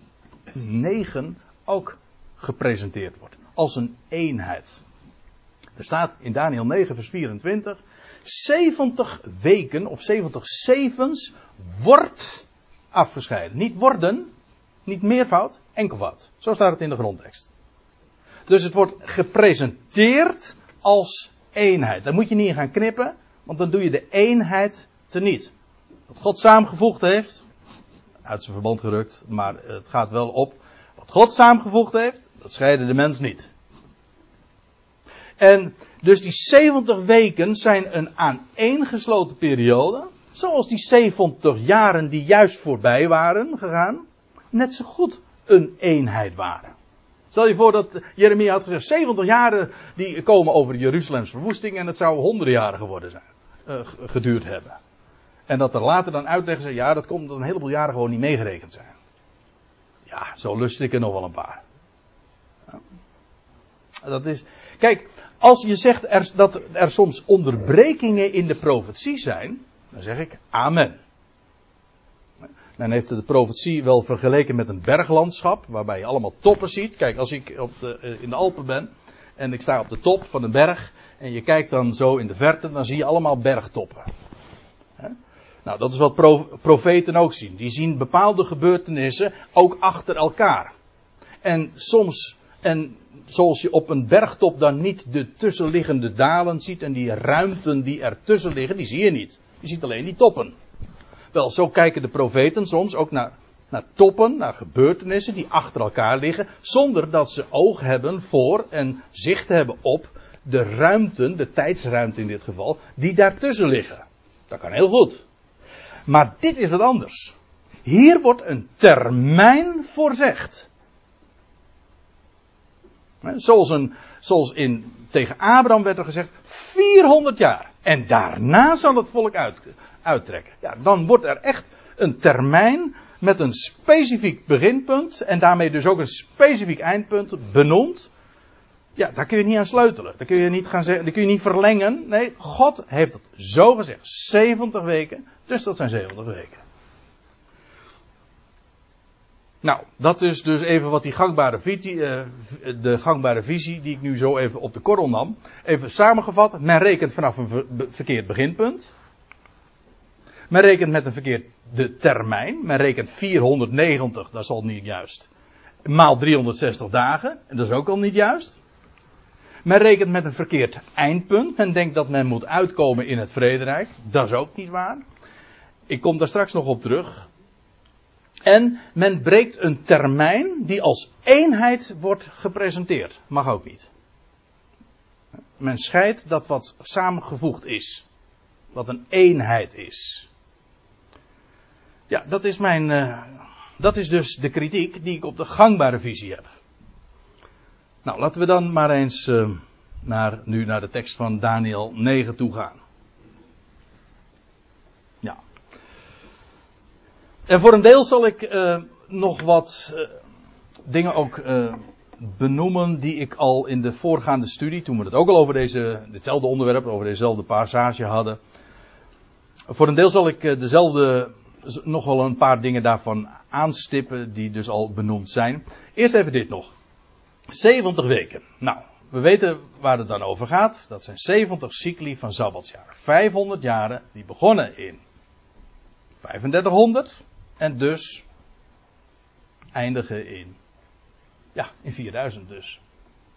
9 ook gepresenteerd wordt. Als een eenheid. Er staat in Daniel 9, vers 24. 70 weken of 70 zevens wordt afgescheiden. Niet worden, niet meervoud, enkelvoud. Zo staat het in de grondtekst. Dus het wordt gepresenteerd als eenheid. Daar moet je niet in gaan knippen, want dan doe je de eenheid teniet. Wat God samengevoegd heeft, uit zijn verband gerukt, maar het gaat wel op. Wat God samengevoegd heeft, dat scheiden de mens niet. En dus die 70 weken zijn een aaneengesloten periode. Zoals die 70 jaren die juist voorbij waren gegaan. Net zo goed een eenheid waren. Stel je voor dat Jeremia had gezegd: 70 jaren die komen over Jeruzalems verwoesting. En het zou honderden jaren geworden zijn. Uh, geduurd hebben. En dat er later dan uitleggen ze: ja, dat komt omdat een heleboel jaren gewoon niet meegerekend zijn. Ja, zo lust ik er nog wel een paar. Dat is. Kijk, als je zegt er, dat er soms onderbrekingen in de profetie zijn, dan zeg ik amen. Men heeft de profetie wel vergeleken met een berglandschap, waarbij je allemaal toppen ziet. Kijk, als ik op de, eh, in de Alpen ben en ik sta op de top van een berg en je kijkt dan zo in de verte, dan zie je allemaal bergtoppen. Nou, dat is wat profeten ook zien. Die zien bepaalde gebeurtenissen ook achter elkaar. En soms, en zoals je op een bergtop dan niet de tussenliggende dalen ziet en die ruimten die ertussen liggen, die zie je niet. Je ziet alleen die toppen. Wel, zo kijken de profeten soms ook naar, naar toppen, naar gebeurtenissen die achter elkaar liggen, zonder dat ze oog hebben voor en zicht hebben op de ruimten, de tijdsruimte in dit geval, die daartussen liggen. Dat kan heel goed. Maar dit is wat anders. Hier wordt een termijn voorzegd. Zoals, een, zoals in, tegen Abraham werd er gezegd, 400 jaar. En daarna zal het volk uit, uittrekken. Ja, dan wordt er echt een termijn met een specifiek beginpunt en daarmee dus ook een specifiek eindpunt benoemd. Ja, daar kun je niet aan sleutelen. Daar kun je niet gaan zeggen, daar kun je niet verlengen. Nee, God heeft het zo gezegd. 70 weken, dus dat zijn 70 weken. Nou, dat is dus even wat die gangbare visie, uh, de gangbare visie die ik nu zo even op de korrel nam. Even samengevat, men rekent vanaf een verkeerd beginpunt. Men rekent met een verkeerd de termijn. Men rekent 490, dat is al niet juist. Maal 360 dagen, en dat is ook al niet juist. Men rekent met een verkeerd eindpunt. Men denkt dat men moet uitkomen in het vrederijk. Dat is ook niet waar. Ik kom daar straks nog op terug. En men breekt een termijn die als eenheid wordt gepresenteerd. Mag ook niet. Men scheidt dat wat samengevoegd is. Wat een eenheid is. Ja, dat is mijn. Uh, dat is dus de kritiek die ik op de gangbare visie heb. Nou, laten we dan maar eens uh, naar, nu naar de tekst van Daniel 9 toe gaan. Ja. En voor een deel zal ik uh, nog wat uh, dingen ook benoemen die ik al in de voorgaande studie, toen we het ook al over deze, hetzelfde onderwerp, over dezelfde passage hadden. Voor een deel zal ik dezelfde, nog wel een paar dingen daarvan aanstippen die dus al benoemd zijn. Eerst even dit nog. 70 weken. Nou, we weten waar het dan over gaat. Dat zijn 70 cycli van Sabbatsjaren. 500 jaren die begonnen in 3500 en dus eindigen in, ja, in 4000 dus.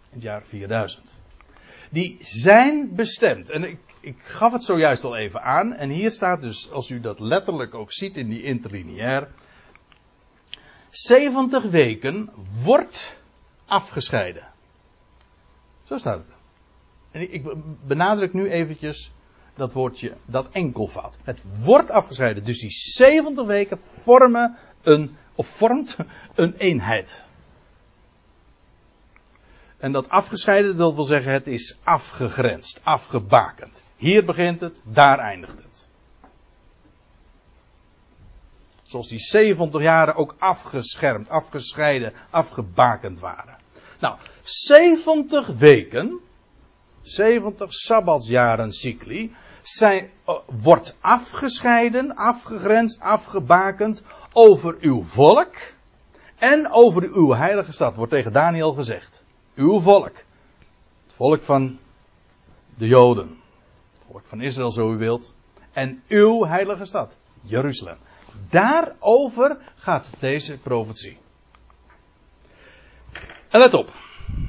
In het jaar 4000. Die zijn bestemd. En ik, ik gaf het zojuist al even aan. En hier staat dus, als u dat letterlijk ook ziet in die interlineair. 70 weken wordt afgescheiden. Zo staat het. En ik benadruk nu eventjes dat woordje, dat enkelvoud. Het wordt afgescheiden. Dus die 70 weken vormen een, of vormt een eenheid. En dat afgescheiden dat wil zeggen, het is afgegrensd, afgebakend. Hier begint het, daar eindigt het. Zoals die 70 jaren ook afgeschermd, afgescheiden, afgebakend waren. Nou, 70 weken, 70 sabbatsjaren cycli, zijn, uh, wordt afgescheiden, afgegrensd, afgebakend over uw volk en over uw heilige stad, wordt tegen Daniel gezegd. Uw volk. Het volk van de Joden. Het volk van Israël, zo u wilt. En uw heilige stad, Jeruzalem. Daarover gaat deze profetie. En let op.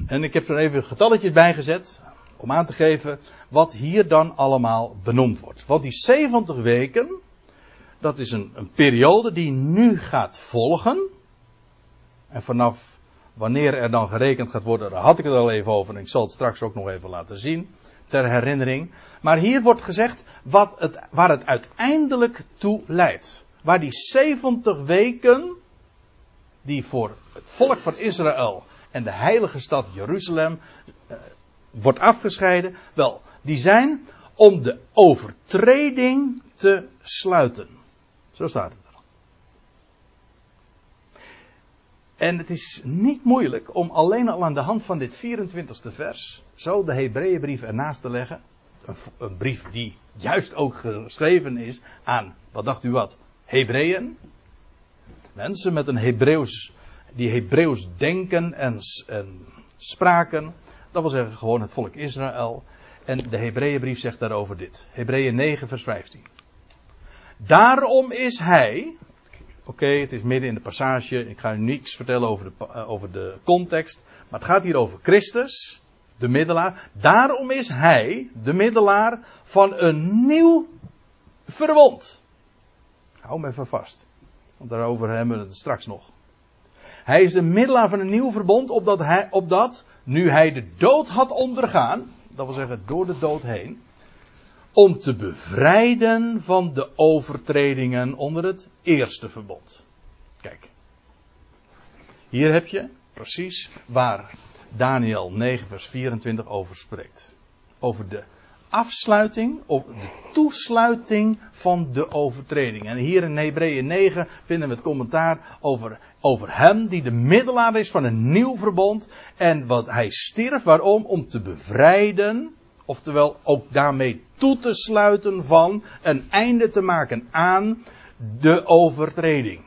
En ik heb er even getalletjes bij gezet. Om aan te geven wat hier dan allemaal benoemd wordt. Want die 70 weken. Dat is een, een periode die nu gaat volgen. En vanaf wanneer er dan gerekend gaat worden, daar had ik het al even over. En ik zal het straks ook nog even laten zien. Ter herinnering. Maar hier wordt gezegd wat het, waar het uiteindelijk toe leidt. Waar die 70 weken, die voor het volk van Israël en de heilige stad Jeruzalem eh, wordt afgescheiden. Wel, die zijn om de overtreding te sluiten. Zo staat het er. En het is niet moeilijk om alleen al aan de hand van dit 24ste vers zo de Hebreeënbrief ernaast te leggen. Een, brief die juist ook geschreven is aan, wat dacht u wat, Hebreeën. Mensen met een Hebreeuws die Hebreeuws denken en, en spraken. Dat wil zeggen gewoon het volk Israël. En de Hebreeënbrief zegt daarover dit. Hebreeën 9 vers 15. Daarom is hij. Oké, het is midden in de passage. Ik ga u niets vertellen over de, uh, over de context. Maar het gaat hier over Christus, de middelaar. Daarom is hij, de middelaar, van een nieuw verbond. Hou me even vast. Want daarover hebben we het straks nog. Hij is de middelaar van een nieuw verbond, opdat, hij, opdat nu hij de dood had ondergaan, dat wil zeggen door de dood heen, om te bevrijden van de overtredingen onder het eerste verbond. Kijk, hier heb je precies waar Daniel 9, vers 24 over spreekt. Over de afsluiting, of de toesluiting van de overtreding. En hier in Hebreeën 9 vinden we het commentaar over, over hem die de middelaar is van een nieuw verbond. En wat hij stierf, waarom? Om te bevrijden, oftewel ook daarmee toe te sluiten van een einde te maken aan de overtreding.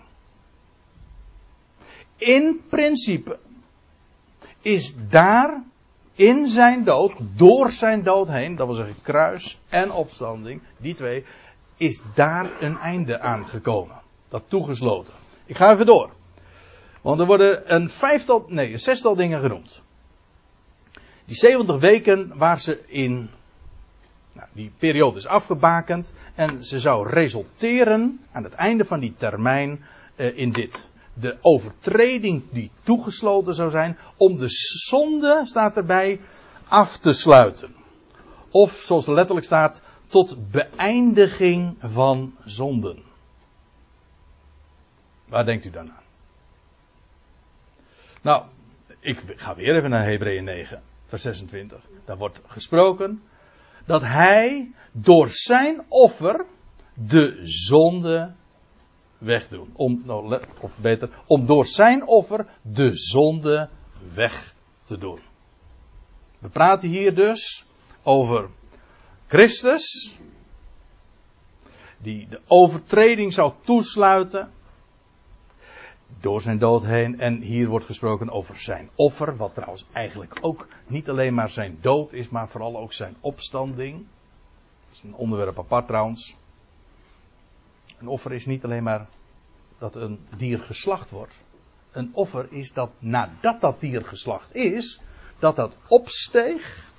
In principe is daar in zijn dood, door zijn dood heen, dat wil zeggen kruis en opstanding, die twee, is daar een einde aan gekomen. Dat toegesloten. Ik ga even door. Want er worden een vijftal, nee, een zestal dingen genoemd. Die 70 weken waar ze in, nou, die periode is afgebakend en ze zou resulteren aan het einde van die termijn eh, in dit de overtreding die toegesloten zou zijn, om de zonde, staat erbij, af te sluiten. Of, zoals er letterlijk staat, tot beëindiging van zonden. Waar denkt u dan aan? Nou, ik ga weer even naar Hebreeën 9, vers 26. Daar wordt gesproken dat hij door zijn offer de zonde wegdoen. Om, nou, of beter, om door zijn offer de zonde weg te doen. We praten hier dus over Christus, die de overtreding zou toesluiten door zijn dood heen. En hier wordt gesproken over zijn offer, wat trouwens eigenlijk ook niet alleen maar zijn dood is, maar vooral ook zijn opstanding. Dat is een onderwerp apart trouwens. Een offer is niet alleen maar dat een dier geslacht wordt. Een offer is dat nadat dat dier geslacht is, dat dat opsteeg,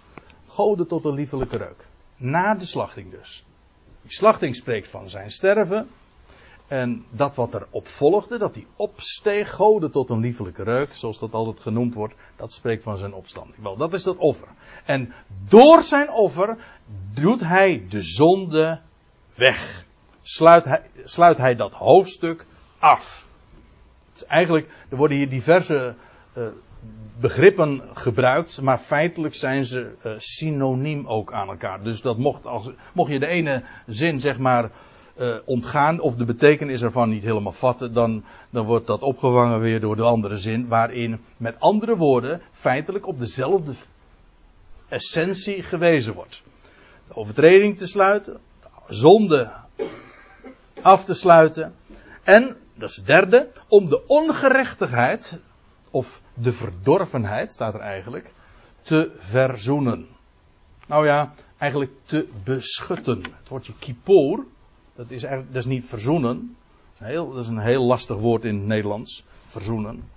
goden tot een liefelijke reuk. Na de slachting dus. Die slachting spreekt van zijn sterven. En dat wat erop volgde, dat die opsteeg, goden tot een liefelijke reuk, zoals dat altijd genoemd wordt, dat spreekt van zijn opstanding. Wel, dat is dat offer. En door zijn offer doet hij de zonde weg sluit hij, sluit hij dat hoofdstuk af. eigenlijk, er worden hier diverse uh, begrippen gebruikt, maar feitelijk zijn ze uh, synoniem ook aan elkaar. Dus dat mocht, als, mocht je de ene zin zeg maar uh, ontgaan of de betekenis ervan niet helemaal vatten, dan, dan wordt dat opgevangen weer door de andere zin, waarin met andere woorden feitelijk op dezelfde essentie gewezen wordt. De overtreding te sluiten, zonde af te sluiten en, dat is het derde, om de ongerechtigheid, of de verdorvenheid staat er eigenlijk, te verzoenen. Nou ja, eigenlijk te beschutten. Het woordje kippur, dat is, dat is niet verzoenen. Dat is, heel, dat is een heel lastig woord in het Nederlands. Verzoenen.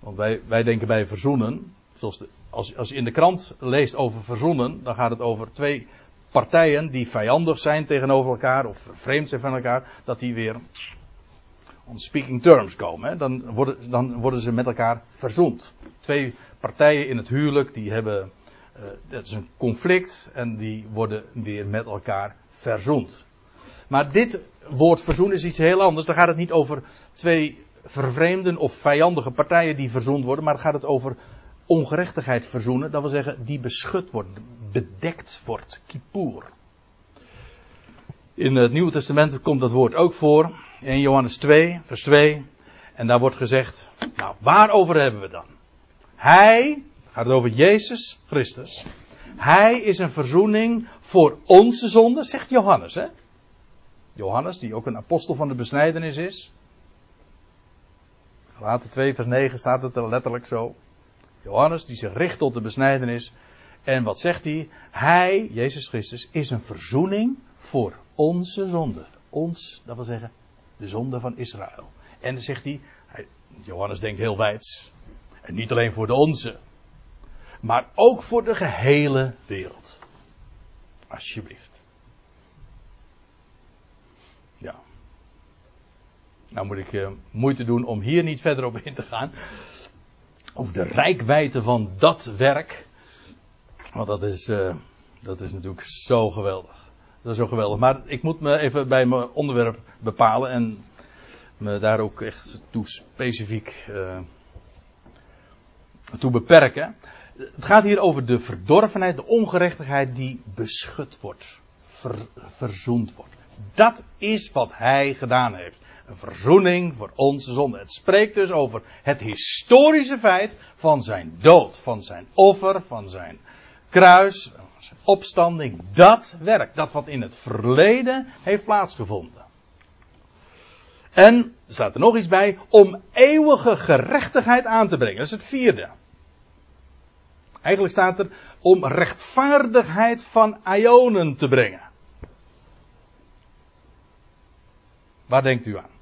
Want wij, wij denken bij verzoenen. Zoals als, als je in de krant leest over verzoenen. Dan gaat het over twee partijen die vijandig zijn tegenover elkaar. Of vreemd zijn van elkaar. Dat die weer on speaking terms komen. Hè. Dan, worden, dan worden ze met elkaar verzoend. Twee partijen in het huwelijk die hebben. Uh, dat is een conflict. En die worden weer met elkaar verzoend. Maar dit woord verzoen is iets heel anders. Dan gaat het niet over twee vervreemden of vijandige partijen die verzoend worden, maar dan gaat het over ongerechtigheid verzoenen. Dat wil zeggen, die beschut wordt, bedekt wordt. Kippur. In het Nieuwe Testament komt dat woord ook voor. In Johannes 2, vers 2. En daar wordt gezegd, nou, waarover hebben we dan? Hij, gaat het over Jezus Christus. Hij is een verzoening voor onze zonde, zegt Johannes, hè? Johannes, die ook een apostel van de besnijdenis is. Later 2 vers 9 staat het er letterlijk zo. Johannes die zich richt tot de besnijdenis. En wat zegt hij? Hij, Jezus Christus, is een verzoening voor onze zonde. Ons, dat wil zeggen, de zonde van Israël. En dan zegt hij, Johannes denkt heel wijds. En niet alleen voor de onze. Maar ook voor de gehele wereld. Alsjeblieft. Ja. Nou moet ik uh, moeite doen om hier niet verder op in te gaan. Over de rijkwijde van dat werk. Want dat is, uh, dat is natuurlijk zo geweldig. Dat is zo geweldig. Maar ik moet me even bij mijn onderwerp bepalen en me daar ook echt toe specifiek uh, toe beperken. Het gaat hier over de verdorvenheid, de ongerechtigheid die beschut wordt, ver, verzoend wordt. Dat is wat hij gedaan heeft. Een verzoening voor onze zonde. Het spreekt dus over het historische feit van zijn dood, van zijn offer, van zijn kruis, zijn opstanding. Dat werk, dat wat in het verleden heeft plaatsgevonden. En staat er nog iets bij, om eeuwige gerechtigheid aan te brengen. Dat is het vierde. Eigenlijk staat er om rechtvaardigheid van Ionen te brengen. Waar denkt u aan?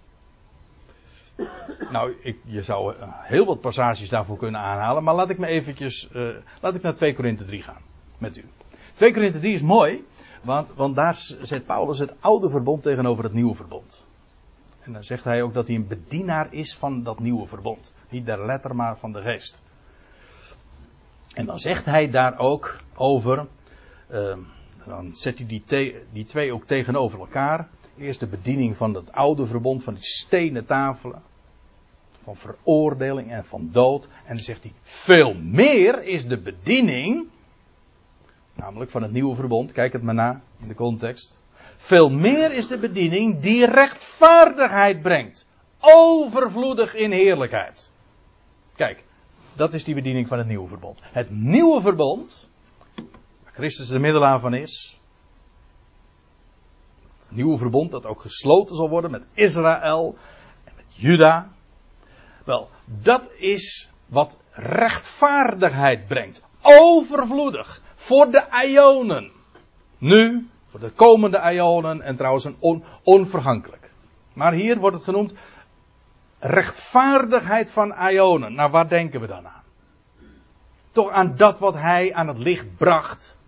Nou, ik, je zou eh, heel wat passages daarvoor kunnen aanhalen, maar laat ik me eventjes, uh, laat ik naar 2 Korinthe 3 gaan met u. 2 Korinthe 3 is mooi, want, want daar zet Paulus het oude verbond tegenover het nieuwe verbond. En dan zegt hij ook dat hij een bedienaar is van dat nieuwe verbond. Niet der letter, maar van de geest. En dan zegt hij daar ook over, uh, dan zet hij die, die twee ook tegenover elkaar. Eerst de bediening van het oude verbond, van die stenen tafelen. Van veroordeling en van dood. En dan zegt hij, veel meer is de bediening, namelijk van het nieuwe verbond, kijk het maar na in de context. Veel meer is de bediening die rechtvaardigheid brengt. Overvloedig in heerlijkheid. Kijk, dat is die bediening van het nieuwe verbond. Het nieuwe verbond, waar Christus de middelaar van is, nieuwe verbond dat ook gesloten zal worden met Israël en met Juda. Wel, dat is wat rechtvaardigheid brengt. Overvloedig. Voor de Ionen. Nu, voor de komende Ionen en trouwens onvergankelijk. Maar hier wordt het genoemd rechtvaardigheid van Ionen. Nou, waar denken we dan aan? Toch aan dat wat hij aan het licht bracht.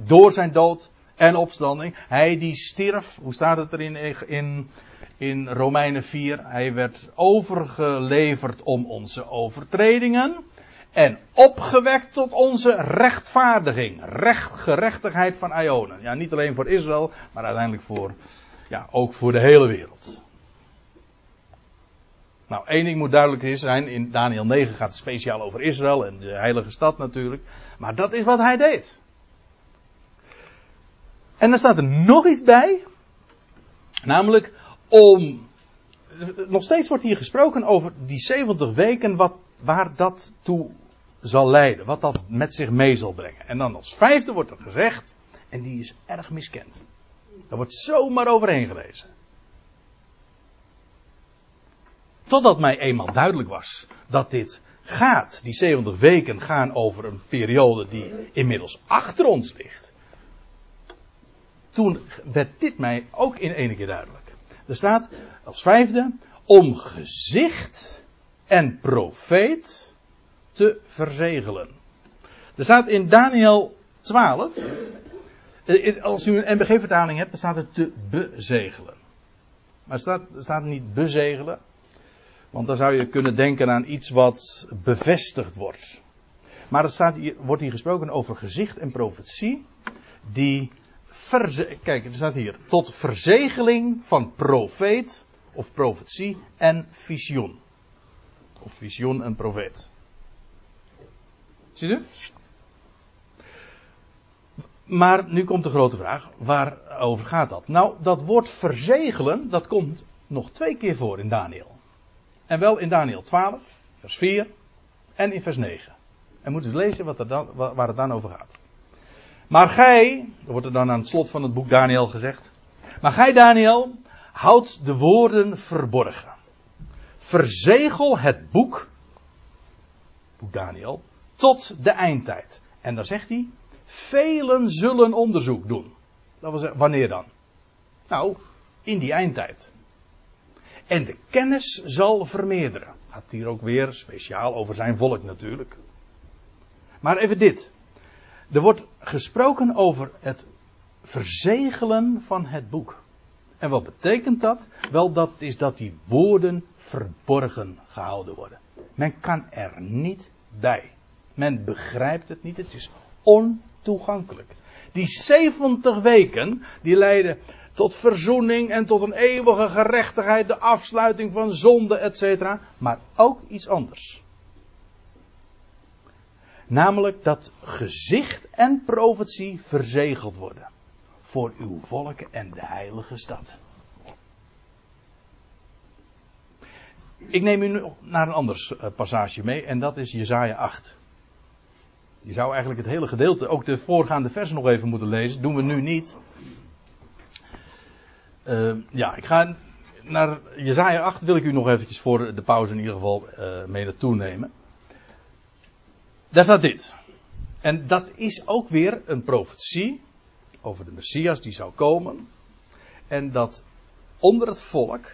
Door zijn dood en opstanding. Hij die stierf, hoe staat het er in, in, in Romeinen 4? Hij werd overgeleverd om onze overtredingen. En opgewekt tot onze rechtvaardiging. Recht, gerechtigheid van Ionen. Ja, niet alleen voor Israël, maar uiteindelijk voor, ja, ook voor de hele wereld. Nou, één ding moet duidelijk zijn. In Daniel 9 gaat het speciaal over Israël en de heilige stad natuurlijk. Maar dat is wat hij deed. En dan staat er nog iets bij. Namelijk om. Nog steeds wordt hier gesproken over die 70 weken, wat, waar dat toe zal leiden. Wat dat met zich mee zal brengen. En dan als vijfde wordt er gezegd, en die is erg miskend. Daar wordt zomaar overheen gelezen. Totdat mij eenmaal duidelijk was dat dit gaat, die 70 weken gaan over een periode die inmiddels achter ons ligt. Toen werd dit mij ook in ene keer duidelijk. Er staat als vijfde, om gezicht en profeet te verzegelen. Er staat in Daniel 12, eh, als u een MBG-vertaling hebt, dan staat er te bezegelen. Maar er staat, staat niet bezegelen, want dan zou je kunnen denken aan iets wat bevestigd wordt. Maar er staat wordt hier gesproken over gezicht en profetie. Die Kijk, er staat hier. Tot verzegeling van profeet of profetie en visioen. Of visioen en profeet. Ziet u? Maar nu komt de grote vraag. Waarover gaat dat? Nou, dat woord verzegelen, dat komt nog twee keer voor in Daniel. En wel in Daniel 12, vers 4 en in vers 9. En moeten eens lezen wat er dan, waar het dan over gaat. Maar gij, er wordt er dan aan het slot van het boek Daniel gezegd. Maar gij, Daniel, houdt de woorden verborgen. Verzegel het boek, boek Daniel, tot de eindtijd. En dan zegt hij, velen zullen onderzoek doen. Dat was wanneer dan? Nou, in die eindtijd. En de kennis zal vermeerderen. Gaat hier ook weer speciaal over zijn volk natuurlijk. Maar even dit. Er wordt gesproken over het verzegelen van het boek. En wat betekent dat? Wel, dat is dat die woorden verborgen gehouden worden. Men kan er niet bij. Men begrijpt het niet. Het is ontoegankelijk. Die 70 weken, die leiden tot verzoening en tot een eeuwige gerechtigheid, de afsluiting van zonde, etc. Maar ook iets anders. Namelijk dat gezicht en profetie verzegeld worden. Voor uw volken en de heilige stad. Ik neem u nu naar een ander eh, passage mee en dat is Jezaja 8. Je zou eigenlijk het hele gedeelte, ook de voorgaande versen nog even moeten lezen. doen we nu niet. Uh, ja, ik ga naar Jezaja 8 wil ik u nog eventjes voor de pauze in ieder geval uh, mee naartoe nemen. Daar staat dit. En dat is ook weer een profetie over de Messias die zou komen. En dat onder het volk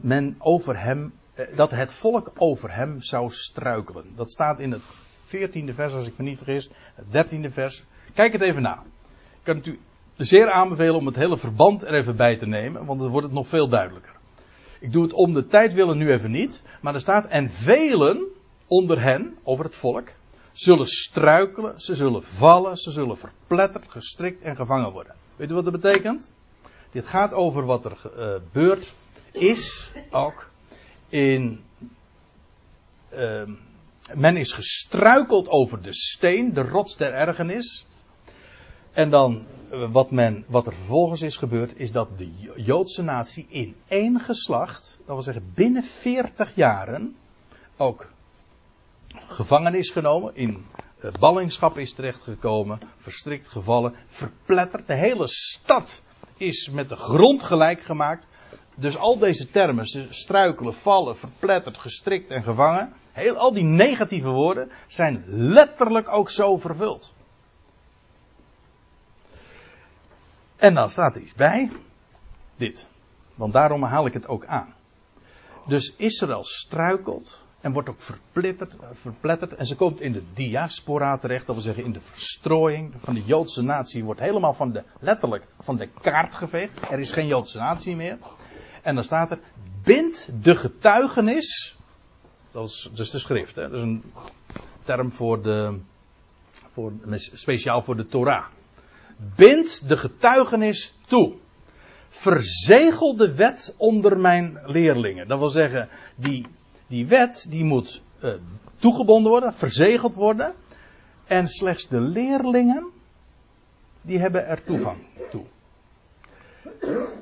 men over hem, eh, dat het volk over hem zou struikelen. Dat staat in het 14e vers, als ik me niet vergis, het 13e vers. Kijk het even na. Ik kan het u zeer aanbevelen om het hele verband er even bij te nemen, want dan wordt het nog veel duidelijker. Ik doe het om de tijd willen nu even niet, maar er staat, en velen onder hen, over het volk, zullen struikelen, ze zullen vallen, ze zullen verpletterd, gestrikt en gevangen worden. Weet u wat dat betekent? Dit gaat over wat er gebeurd is, ook in. Uh, men is gestruikeld over de steen, de rots der ergernis. En dan eh, wat, men, wat er vervolgens is gebeurd, is dat de Joodse natie in één geslacht, dat wil zeggen binnen 40 jaren, ook gevangen is genomen, in eh, ballingschap is terechtgekomen, verstrikt gevallen, verpletterd. De hele stad is met de grond gelijk gemaakt. Dus al deze termen, struikelen, vallen, verpletterd, gestrikt en gevangen, heel, al die negatieve woorden zijn letterlijk ook zo vervuld. En dan staat er iets bij. Dit. Want daarom haal ik het ook aan. Dus Israël struikelt en wordt ook verpletterd, verpletterd. En ze komt in de diaspora terecht. Dat wil zeggen in de verstrooiing van de Joodse natie. Wordt helemaal van de, letterlijk van de kaart geveegd. Er is geen Joodse natie meer. En dan staat er. Bind de getuigenis. Dat is dus de schrift. Hè? Dat is een term voor de. Voor, speciaal voor de Torah. Bind de getuigenis toe. Verzegel de wet onder mijn leerlingen. Dat wil zeggen, die, die wet die moet uh, toegebonden worden, verzegeld worden. En slechts de leerlingen, die hebben er toegang toe.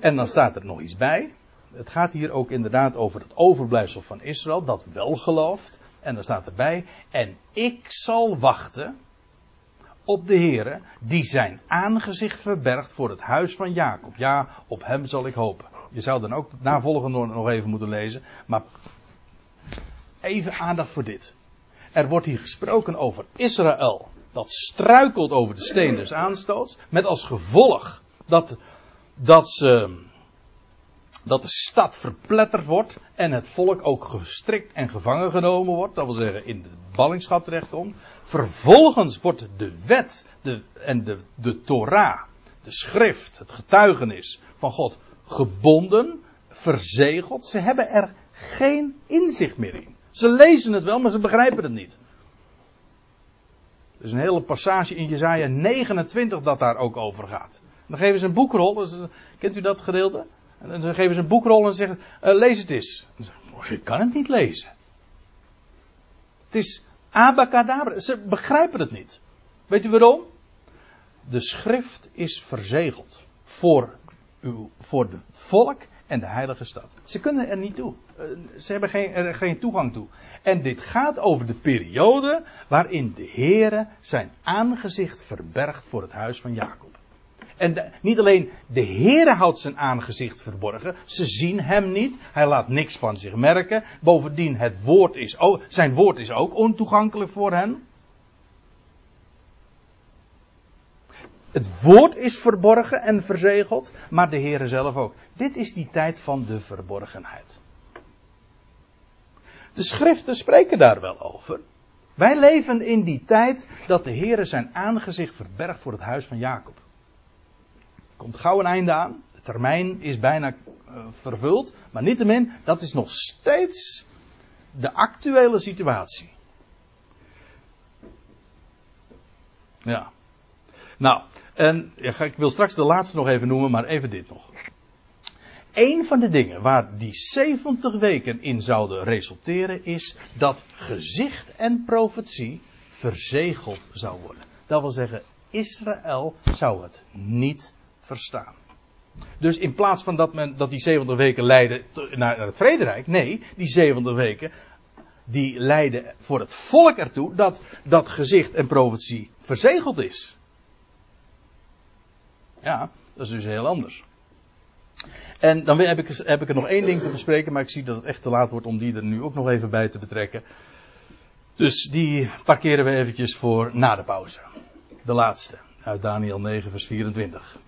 En dan staat er nog iets bij. Het gaat hier ook inderdaad over het overblijfsel van Israël, dat wel gelooft. En dan staat erbij, en ik zal wachten op de Heere, die zijn aangezicht verbergt voor het huis van Jacob. Ja, op hem zal ik hopen. Je zou dan ook het navolgende nog even moeten lezen, maar even aandacht voor dit. Er wordt hier gesproken over Israël, dat struikelt over de steen des aanstoots, met als gevolg dat, dat, ze, dat de stad verpletterd wordt en het volk ook gestrikt en gevangen genomen wordt, dat wil zeggen in de ballingschap terechtkomt. Vervolgens wordt de wet de, en de, de Torah, de schrift, het getuigenis van God gebonden, verzegeld. Ze hebben er geen inzicht meer in. Ze lezen het wel, maar ze begrijpen het niet. Er is een hele passage in Jezaja 29 dat daar ook over gaat. Dan geven ze een boekrol, kent u dat gedeelte? En dan geven ze een boekrol en zeggen, uh, lees het eens. Oh, ik kan het niet lezen. Het is abacadabra. Ze begrijpen het niet. Weet u waarom? De schrift is verzegeld voor, uw, voor het volk en de heilige stad. Ze kunnen er niet toe. Eh, ze hebben geen, er geen toegang toe. En dit gaat over de periode waarin de Heere zijn aangezicht verbergt voor het huis van Jacob. En niet alleen de Heere houdt zijn aangezicht verborgen, ze zien hem niet, hij laat niks van zich merken. Bovendien, het woord is zijn woord is ook ontoegankelijk voor hen. Het woord is verborgen en verzegeld, maar de Heere zelf ook. Dit is die tijd van de verborgenheid. De schriften spreken daar wel over. Wij leven in die tijd dat de Heere zijn aangezicht verbergt voor het huis van Jacob. Er komt gauw een einde aan. De termijn is bijna uh, vervuld. Maar niettemin, dat is nog steeds de actuele situatie. Ja. Nou, en ik wil straks de laatste nog even noemen, maar even dit nog. Een van de dingen waar die 70 weken in zouden resulteren is dat gezicht en profetie verzegeld zou worden. Dat wil zeggen, Israël zou het niet verstaan. Dus in plaats van dat, men, dat die 70 weken leiden naar het vrederijk, nee, die 70 weken die leiden voor het volk ertoe dat dat gezicht en profetie verzegeld is. Ja, dat is dus heel anders. En dan heb ik, heb ik er nog één ding te bespreken, maar ik zie dat het echt te laat wordt om die er nu ook nog even bij te betrekken. Dus die parkeren we eventjes voor na de pauze. De laatste, uit Daniel 9, vers 24.